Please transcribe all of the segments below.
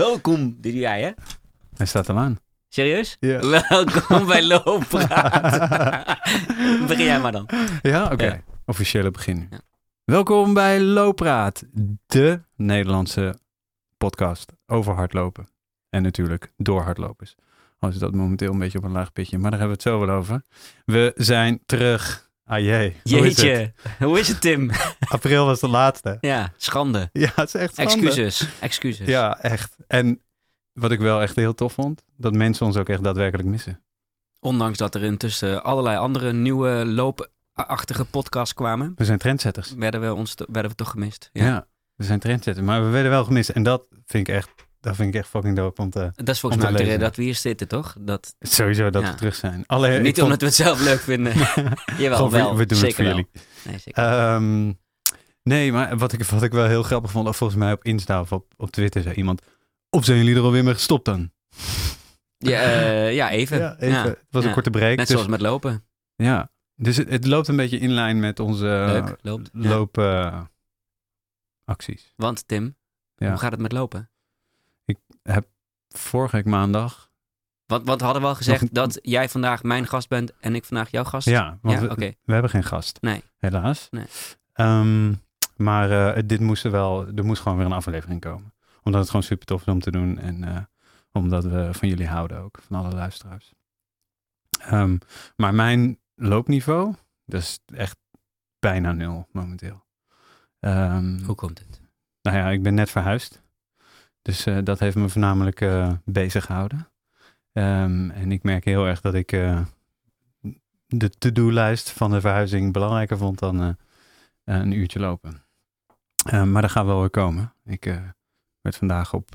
Welkom, dit jij hè? Hij staat al aan. Serieus? Ja. Welkom bij Looppraat. Begin jij maar dan. Ja, oké. Ja. Officiële begin nu. Ja. Welkom bij Loopraad, de Nederlandse podcast over hardlopen. En natuurlijk door hardlopers. Al is dat momenteel een beetje op een laag pitje, maar daar hebben we het zo wel over. We zijn terug. Ah jee. Hoe is het? Jeetje, hoe is het Tim? April was de laatste. Ja, schande. Ja, het is echt schande. Excuses, excuses. Ja, echt. En wat ik wel echt heel tof vond, dat mensen ons ook echt daadwerkelijk missen. Ondanks dat er intussen allerlei andere nieuwe loopachtige podcasts kwamen, We zijn trendsetters. werden we, ons, werden we toch gemist. Ja. Ja. we zijn trendsetters, maar we werden wel gemist. En dat vind ik echt, dat vind ik echt fucking dope om te... Dat is volgens mij de reden dat we hier zitten, toch? Dat, Sowieso dat Ja. we terug zijn. Alle, ik niet vond- omdat we het zelf leuk vinden. Jawel, Gewoon wel. we doen zeker het voor wel. jullie. Nee, zeker. Ehm, nee, maar wat ik, wat ik wel heel grappig vond, of volgens mij op Insta of op, op Twitter zei iemand, of zijn jullie er alweer mee gestopt dan? ja, eh, ja, even. Ja, even. Ja. Het was een korte break. Net dus, zoals met lopen. Ja, dus het, het loopt een beetje in lijn met onze Leuk, loopt. Ja. loopacties. acties. Want Tim, hoe gaat het met lopen? Vorige week maandag. Want, want hadden we al gezegd Nog- dat jij vandaag mijn gast bent en ik vandaag jouw gast? Ja, want Ja, we, oké. we hebben geen gast. Nee. Helaas. Nee. Ehm, maar eh, dit moest er wel, er moest gewoon weer een aflevering komen. Omdat het gewoon super tof is om te doen. En eh, omdat we van jullie houden ook, van alle luisteraars. Ehm, maar mijn loopniveau, dat is echt bijna nul momenteel. Ehm, Hoe komt het? nou ja, ik ben net verhuisd. Dus eh, dat heeft me voornamelijk eh, bezig gehouden. Ehm, en ik merk heel erg dat ik eh, de to-do-lijst van de verhuizing belangrijker vond dan een uurtje lopen. Ehm, maar dat gaat wel weer komen. Ik werd vandaag op,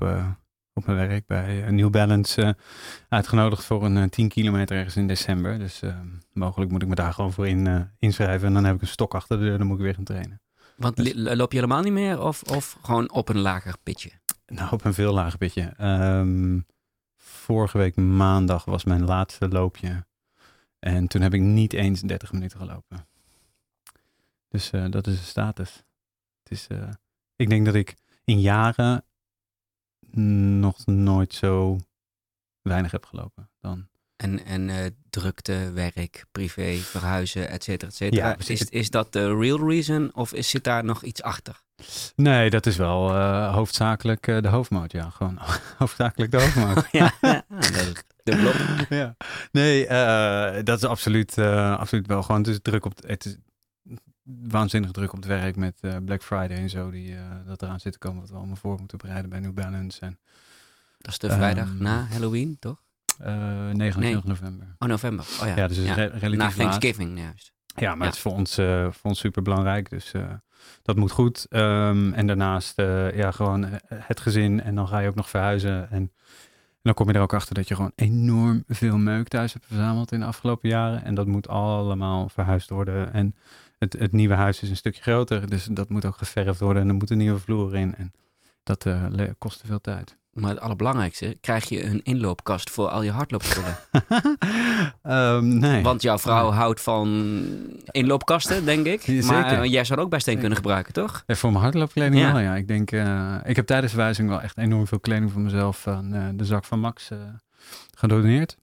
op mijn werk bij New Balance uitgenodigd voor een eh, 10 kilometer ergens in december. Dus eh, mogelijk moet ik me daar gewoon voor in, inschrijven. En dan heb ik een stok achter de deur, dan moet ik weer gaan trainen. Want Dus- loop je helemaal niet meer of, of gewoon op een lager pitje? Nou, op een veel lager pitje. Ehm, vorige week maandag was mijn laatste loopje. En toen heb ik niet eens 30 minuten gelopen. Dus eh, dat is de status. Het is, eh, ik denk dat ik in jaren nog nooit zo weinig heb gelopen dan. En, en eh, drukte, werk, privé, verhuizen, et cetera, et cetera. Ja, is, is dat de real reason of is, zit daar nog iets achter? Nee, dat is wel eh, hoofdzakelijk eh, de hoofdmoot. Ja, gewoon hoofdzakelijk de hoofdmoot. ja, ja, dat dubbel op. ja. Nee, dat is absoluut, absoluut wel gewoon. Het is druk op het, is waanzinnig druk op het werk met Black Friday en zo. Die, dat eraan zit te komen wat we allemaal voor moeten bereiden bij New Balance. En Dat is de vrijdag Ehm, na Halloween, toch? Eh 29 november. Oh, november. Oh ja. Ja, dus re- relatief na. Thanksgiving, juist. Ja, maar Ja. het is voor ons, eh, voor ons super belangrijk. Dus eh, dat moet goed. Ehm, en daarnaast eh, ja, gewoon eh, het gezin. En dan ga je ook nog verhuizen. En, dan kom je er ook achter dat je gewoon enorm veel meuk thuis hebt verzameld in de afgelopen jaren. En dat moet allemaal verhuisd worden. En het, het nieuwe huis is een stukje groter. Dus dat moet ook geverfd worden. En er moet een nieuwe vloer in. En dat eh, le- kost te veel tijd. Maar het allerbelangrijkste, krijg je een inloopkast voor al je hardloopspullen. Ehm, nee. Want jouw vrouw houdt van inloopkasten, denk ik. Ja, maar zeker. eh, jij zou er ook steen Zeker. kunnen gebruiken, toch? Ja, voor mijn hardloopkleding Ja. wel, ja. Ik denk, eh, ik heb tijdens de verhuizing wel echt enorm veel kleding voor mezelf aan eh, de zak van Max eh, gedoneerd.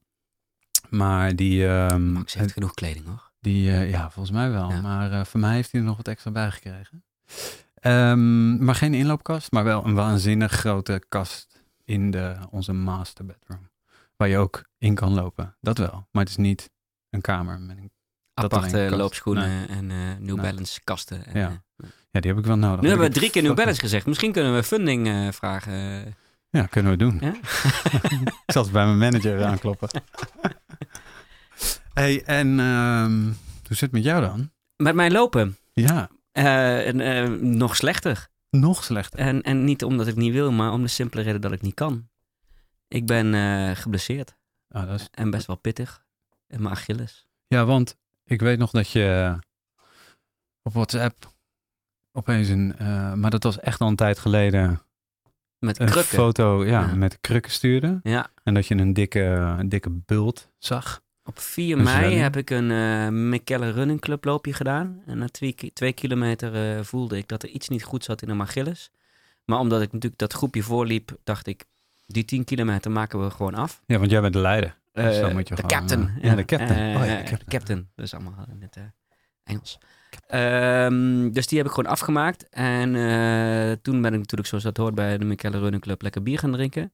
Maar die, ehm, Max heeft genoeg kleding, hoor. die ja, volgens mij wel. Ja. Maar voor mij heeft hij er nog wat extra bij gekregen. Ehm, maar geen inloopkast, maar wel een waanzinnig grote kast in de, onze master bedroom. Waar je ook in kan lopen. Dat wel. Maar het is niet een kamer met een Aparte loopschoenen en eh, New Nee. Balance kasten. En, Ja. eh, Ja, die heb ik wel nodig. nu hebben we drie keer New Balance gezegd. Misschien kunnen we funding eh, vragen. Ja, kunnen we doen. Ja? ik zal eens bij mijn manager aankloppen. hey, en ehm, hoe zit het met jou dan? Met mijn lopen. Ja, en, nog slechter. Nog slechter. En, en niet omdat ik niet wil, maar om de simpele reden dat ik niet kan. Ik ben eh, geblesseerd Ah, dat is... en best wel pittig. En mijn Achilles. Ja, want ik weet nog dat je op WhatsApp opeens een... eh, maar dat was echt al een tijd geleden. Met Een krukken. foto ja, Ja. met krukken stuurde. Ja, En dat je een dikke, een dikke bult zag. Op 4 Een mei heb ik een eh McKellen Running Club loopje gedaan. En na twee, ki- twee kilometer eh, voelde ik dat er iets niet goed zat in mijn Achilles. Maar omdat ik natuurlijk dat groepje voorliep, dacht ik, die 10 kilometer maken we gewoon af. Ja, want jij bent de leider. Dus dan Eh, moet je de gewoon, captain. ja, de captain. Oh ja, de de captain. captain. Dat is allemaal in het Engels. Ehm, dus die heb ik gewoon afgemaakt. En toen ben ik natuurlijk, zoals dat hoort bij de Michele Running Club, lekker bier gaan drinken.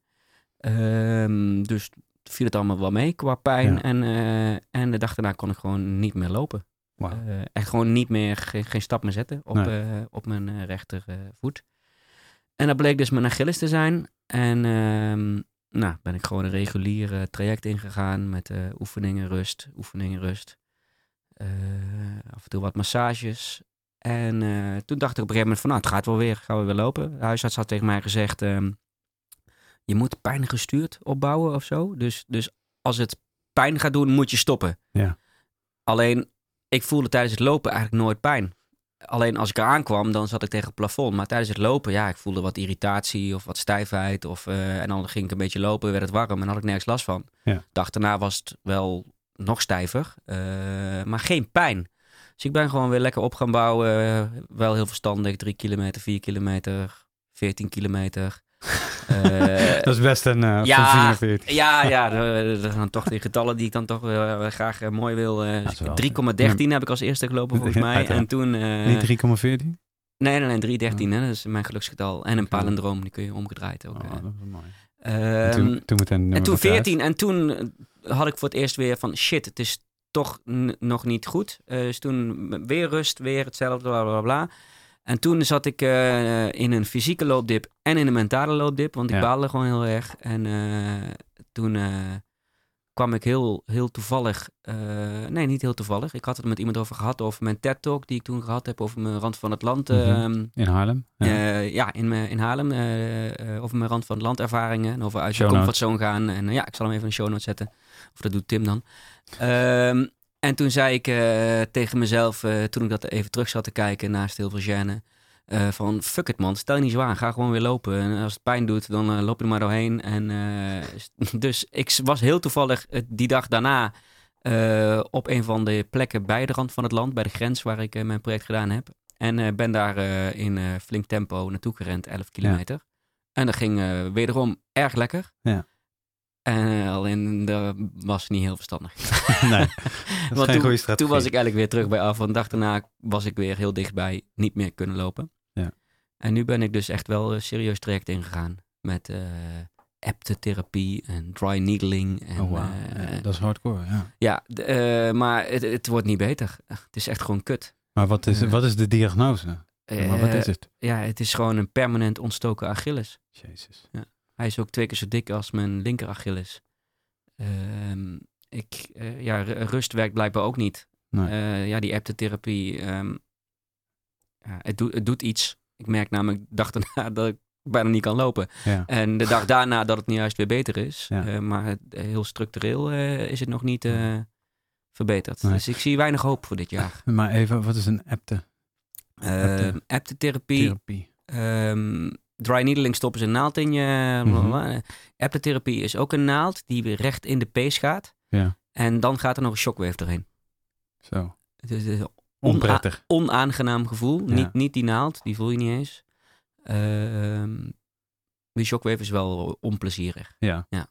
Ehm, dus viel het allemaal wel mee qua pijn. Ja. En, eh, en de dag daarna kon ik gewoon niet meer lopen. Wauw. Eh, echt gewoon niet meer, geen, geen stap meer zetten op, Nee. eh, op mijn rechtervoet. en dat bleek dus mijn Achilles te zijn. En ehm, nou, ben ik gewoon een reguliere traject ingegaan met oefeningen, rust, oefeningen, rust. Af en toe wat massages. En toen dacht ik op een gegeven moment van, nou, het gaat wel weer, gaan we weer lopen. De huisarts had tegen mij gezegd, ehm, je moet pijn gestuurd opbouwen of zo. Dus, dus als het pijn gaat doen, moet je stoppen. Ja. Alleen, ik voelde tijdens het lopen eigenlijk nooit pijn. Alleen als ik eraan kwam, dan zat ik tegen het plafond. Maar tijdens het lopen, ja, ik voelde wat irritatie of wat stijfheid. Of, eh, en dan ging ik een beetje lopen, werd het warm en had ik nergens last van. Ja. Dag daarna was het wel nog stijver, eh, maar geen pijn. Dus ik ben gewoon weer lekker op gaan bouwen. wel heel verstandig, 3 kilometer, 4 kilometer, 14 kilometer. Eh, Dat is best een eh ja, van 44. ja, ja, dat zijn toch die getallen die ik dan toch eh, graag mooi wil. eh, wel- 3,13 heb ik als eerste gelopen volgens mij. Uiteraard. En toen... eh, Niet 3,14? Nee, nee, nee, 313, hè, dat is mijn geluksgetal. En een Oké. palindroom, die kun je omgedraaid ook. Oh, dat is mooi. Ehm, En toen, toen meteen en nummer toen vijf. 14 en toen had ik voor het eerst weer van shit, het is toch nog niet goed. Eh, dus toen weer rust, weer hetzelfde, bla bla bla. En toen zat ik eh, in een fysieke loopdip en in een mentale loopdip, want ik Ja. baalde gewoon heel erg. En eh, toen eh, kwam ik heel, heel toevallig, nee niet heel toevallig, ik had het met iemand over gehad, over mijn TED-talk die ik toen gehad heb over mijn rand van het land. Mhm. ehm, In Haarlem? Ja. ja, ja in, mijn- in Haarlem. over mijn rand van het land ervaringen. En over uit je comfortzone gaan. En ja, ik zal hem even in de show notes zetten. Of dat doet Tim dan. Ehm, en toen zei ik eh, tegen mezelf, eh, toen ik dat even terug zat te kijken naast heel veel gêne. eh, van fuck it man, stel je niet zo aan. Ga gewoon weer lopen. En als het pijn doet, dan loop je er maar doorheen. En, dus ik was heel toevallig die dag daarna op een van de plekken bij de rand van het land. Bij de grens waar ik mijn project gedaan heb. En ben daar in flink tempo naartoe gerend, 11 kilometer. En dat ging wederom erg lekker. Ja. Eh, alleen dat was niet heel verstandig. nee, dat is Want geen toen, goede strategie. toen was ik eigenlijk weer terug bij af. Want de dag daarna was ik weer heel dichtbij niet meer kunnen lopen. Ja. En nu ben ik dus echt wel een serieus traject ingegaan. Met eh aptetherapie en dry needling. En, Oh, wow. eh, Ja, dat is hardcore, ja. ja, eh, maar het, het wordt niet beter. Het is echt gewoon kut. Maar wat is, Eh. wat is de diagnose? maar wat Eh, is het? Ja, het is gewoon een permanent ontstoken Achilles. Jezus. Hij is ook twee keer zo dik als mijn linker Achilles. Ehm, ik, eh, ja, ru- rust werkt blijkbaar ook niet. Nee. Eh, ja, die aptetherapie, ehm ja, het, doet het doet iets. Ik merk namelijk dag daarna dat ik bijna niet kan lopen. Ja. En de dag daarna dat het niet juist weer beter is. Ja. Eh, maar het, heel structureel is het nog niet verbeterd. Nee. Dus ik zie weinig hoop voor dit jaar. Maar even, wat is een apte Uh, aptetherapie, therapie? Ehm, dry needling stoppen ze een naald in je. Aptetherapie is ook een naald die weer recht in de pees gaat. Ja. En dan gaat er nog een shockwave doorheen. Zo. Het is een Onprettig. onaangenaam gevoel. Ja. Niet, niet die naald, die voel je niet eens. Ehm, die shockwave is wel onplezierig. Ja. Ja.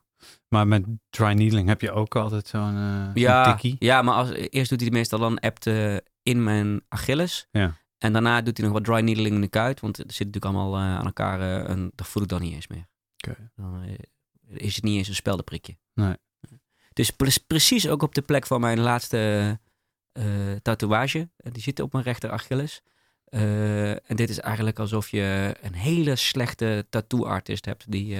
Maar met dry needling heb je ook altijd zo'n eh, zo'n Ja, tikkie. ja, maar als, eerst doet hij meestal dan apte in mijn Achilles. Ja. En daarna doet hij nog wat dry needling in de kuit. Want er zit natuurlijk allemaal eh, aan elkaar. eh, en dat voel ik dan niet eens meer. Dan eh, is het niet eens een speldenprikje. Nee. Dus pre- precies ook op de plek van mijn laatste tatoeage. Die zit op mijn rechter Achilles. En dit is eigenlijk alsof je een hele slechte tattoo-artist hebt die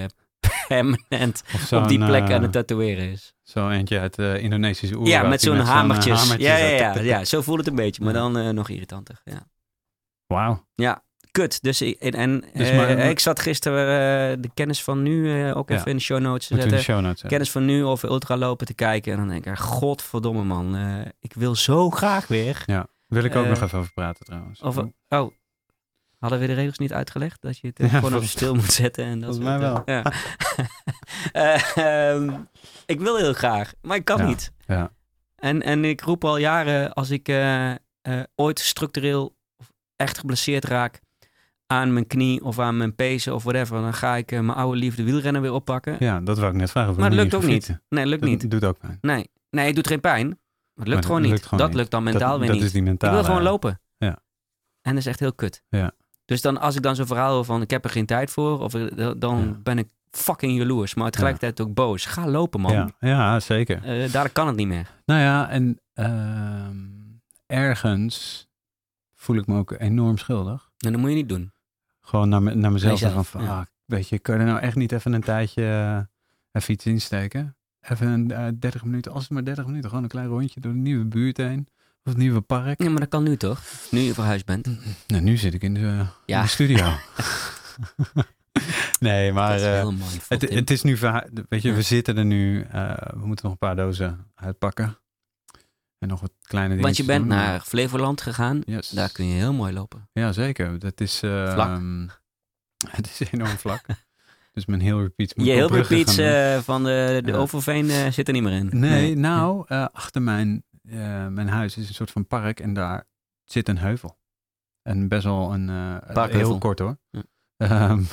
permanent op die plek aan het tatoeëren is. Zo eentje uit de Indonesische oerwoud. Ja, met zo'n hamertjes. hamertje ja, zo ja, ja, ja, tik. zo voelt het een beetje, maar Ja. dan nog irritanter. Ja. Wauw. Kut. Dus, ik- en, en Dus eh, ik zat gisteren eh, de kennis van nu eh, ook Ja. even in de show notes te zetten. show notes. Kennis van nu over ultralopen te kijken. En dan denk ik, godverdomme man, ik wil zo graag weer. Wil ik ook nog even over praten trouwens. Over, oh, hadden we de regels niet uitgelegd? Dat je het Ja, gewoon even stil moet zetten. En dat volgens mij Ja. Eh, ehm, ik wil heel graag, maar ik kan Ja, niet. ja. En, en ik roep al jaren, als ik ooit structureel echt geblesseerd raak aan mijn knie of aan mijn pezen of whatever. Dan ga ik eh, mijn oude liefde wielrennen weer oppakken. Ja, dat wou ik net vragen. maar dat lukt ook niet. Nee, lukt Dat niet. doet ook pijn. Nee. nee, het doet geen pijn. Maar het lukt Maar gewoon het niet. gewoon dat niet. lukt dan mentaal dat, weer dat niet. is die ik mentale... wil gewoon lopen. Ja. En dat is echt heel kut. Ja. Dus dan, als ik dan zo'n verhaal hoor van ik heb er geen tijd voor, of eh, dan Ja. ben ik fucking jaloers, maar tegelijkertijd ook boos. Ga lopen, man. Ja, ja, zeker. Eh, daar kan het niet meer. Nou ja, en ehm, ergens voel ik me ook enorm schuldig. En dat moet je niet doen. Gewoon naar, me- naar mezelf. Zeggen van, ja. ah, weet je, kan je er nou echt niet even een tijdje eh, even iets insteken? Even een eh, 30 minuten, als het maar 30 minuten, gewoon een klein rondje door de nieuwe buurt heen. Of het nieuwe park. Ja, maar dat kan nu toch? Nu je verhuisd bent. Nou, nu zit ik in de, Ja. de studio. nee, maar eh, mooi. het, het is nu, weet je, Ja. we zitten er nu, eh, we moeten nog een paar dozen uitpakken. En nog wat kleine dingen. Want je bent naar Flevoland gegaan. Yes. Daar kun je heel mooi lopen. Ja, zeker. Dat is... eh, Vlak. het is enorm vlak. dus mijn heel repeats moet Je heel repeats eh, van de, de Ja. Overveen eh, zit er niet meer in. Nee, nou, eh, achter mijn, mijn huis is een soort van park en daar zit een heuvel. En best wel een... heel kort hoor. Ja. Ehm,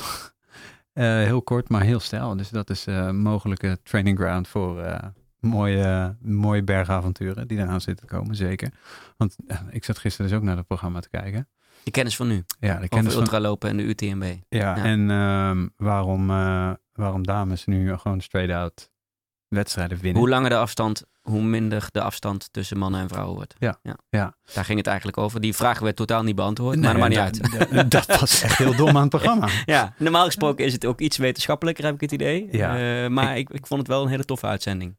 eh, heel kort, maar heel stijl. Dus dat is een mogelijke training ground voor mooie, mooie bergavonturen die eraan zitten te komen, zeker. Want eh, ik zat gisteren dus ook naar het programma te kijken. De kennis van nu. Ja, de Over kennis van, ultralopen en de UTMB. Ja, Ja. en ehm, waarom, eh, waarom dames nu gewoon straight out wedstrijden winnen. Hoe langer de afstand, hoe minder de afstand tussen mannen en vrouwen wordt. Ja, ja. Daar ging het eigenlijk over. Die vraag werd totaal niet beantwoord, Nee, maar dat maakt niet uit. Dat, dat was echt heel dom aan het programma. Ja, normaal gesproken is het ook iets wetenschappelijker, heb ik het idee. Ja. Eh, maar ik, ik vond het wel een hele toffe uitzending.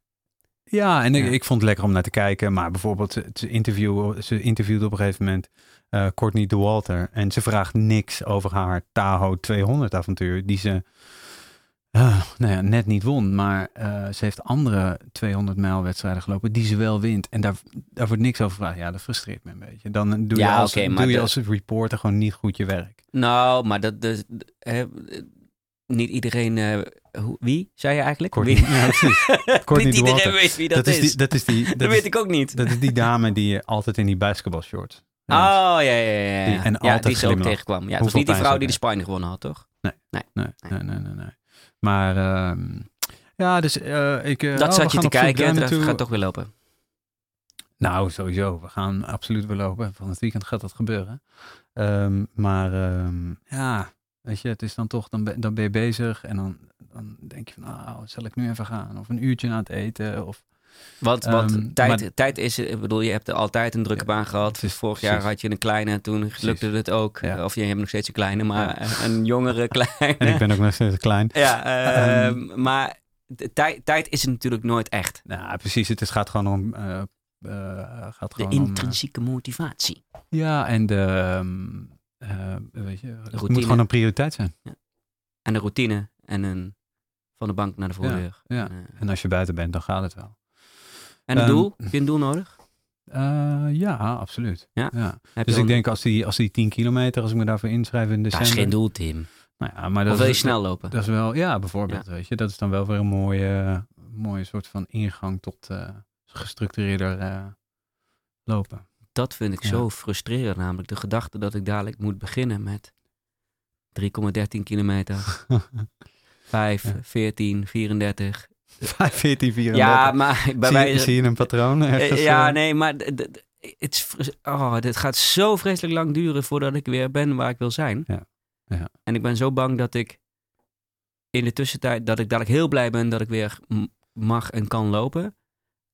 Ja, en ik, Ja. ik vond het lekker om naar te kijken. Maar bijvoorbeeld, ze- interview, ze interviewde op een gegeven moment eh Courtney de Walter. En ze vraagt niks over haar Tahoe 200 avontuur. Die ze eh, nou ja, net niet won. Maar eh, ze heeft andere 200 mijl wedstrijden gelopen die ze wel wint. En daar, daar wordt niks over gevraagd. Ja, dat frustreert me een beetje. Dan doe je, Ja, als, doe je als reporter gewoon niet goed je werk. Nou, maar dat, niet iedereen... hoe, wie, zei je eigenlijk? Courtney, Wie? ja, precies. Courtney niet de iedereen weet wie dat, Dat is. die, dat is die, dat dat is, weet ik ook niet. dat is die dame die je altijd in die basketbalshorts. Oh, ja, ja, ja. ja. Die- en ja, altijd die ook tegenkwam. Ja, het was niet die vrouw die de Spine gewonnen had, toch? Nee, nee, nee, nee, nee. Maar ehm, ja, dus eh, ik... eh, dat oh, zat je te kijken toe. gaat toch weer lopen. Nou, sowieso. We gaan absoluut weer lopen. Van het weekend gaat dat gebeuren. Ehm, maar ehm, ja, weet je, het is dan toch, dan ben, dan ben je bezig en dan, dan denk je van, nou, zal ik nu even gaan? Of een uurtje aan het eten? Of, Want, want Ehm, tijd, maar- tijd is, ik bedoel, je hebt er altijd een drukke Ja, baan gehad. Vorig jaar had je een kleine, toen lukte het ook. Ja. Of je hebt nog steeds een kleine, maar een jongere kleine. en ik ben ook nog steeds klein. Ja, Ehm, maar de tijd, tijd is het natuurlijk nooit echt. Nou, precies. Het is, gaat gewoon om... eh, eh, gaat De om, eh, intrinsieke motivatie. ja, en de... weet je, het routine. moet gewoon een prioriteit zijn. En een routine en een van de bank naar de voordeur. ja. En, eh, En als je buiten bent, dan gaat het wel. en een Ehm, doel? Heb je een doel nodig? Eh, ja, absoluut. Ja? ja. Dus ik denk als die, als die 10 kilometer, als ik me daarvoor inschrijf in Dat december. is geen doel, Tim. Nou ja, maar dat Of wil je is, snel lopen? Dat is wel, ja, bijvoorbeeld, weet je. Dat is dan wel weer een mooie, mooie soort van ingang tot eh gestructureerder eh, lopen. Dat vind ik Ja. zo frustrerend, namelijk de gedachte dat ik dadelijk moet beginnen met 3,13 kilometer, 5, Ja. 14, 34. 5, 14, 34. Ja, maar bij zie, je, zie je een patroon ergens? Eh, ja, eh? nee, maar het, is oh, dit gaat zo vreselijk lang duren voordat ik weer ben waar ik wil zijn. Ja, ja. En ik ben zo bang dat ik in de tussentijd, dat ik dadelijk heel blij ben dat ik weer mag en kan lopen.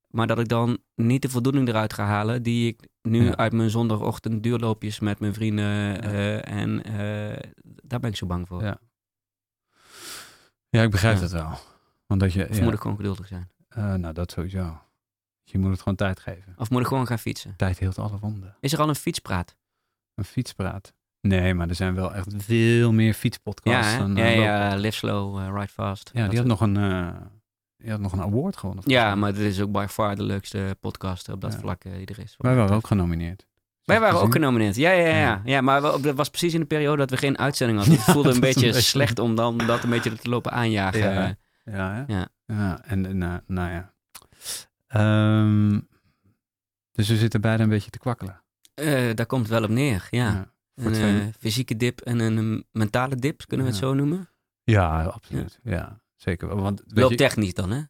Maar dat ik dan niet de voldoening eruit ga halen die ik nu Ja. uit mijn zondagochtend duurloopjes met mijn vrienden eh, en daar ben ik zo bang voor. Ja. Ja, ik begrijp Ja. het wel. Want dat je, Of ja, moet ik gewoon geduldig zijn? eh, nou dat sowieso. Je moet het gewoon tijd geven. Of moet ik gewoon gaan fietsen? Tijd heelt alle wonden. Is er al een fietspraat? Een fietspraat. Nee, maar er zijn wel echt veel meer Ja, fietspodcasts. hè? dan, ja, eh, ja, live slow, eh, ride fast. Ja, die had, nog een, eh, die had nog een award gewonnen. Ja, maar dit is ook by far de leukste podcast op dat Ja. vlak die er is. Wij waren ook genomineerd. Wij waren ook genomineerd. Ja, ja, ja. ja. Ja. maar dat was precies in de periode dat we geen uitzending hadden. Het voelde een beetje slecht om dan dat een beetje te lopen aanjagen. Ja. Ja? Ja. ja en nou, nou ja. Ehm, dus we zitten beide een beetje te kwakkelen. Eh, daar komt het wel op neer, ja. Een eh, fysieke dip en een mentale dip, kunnen we het zo noemen? Ja, absoluut. Ja, zeker. wel. Want, Wel je- technisch dan, hè?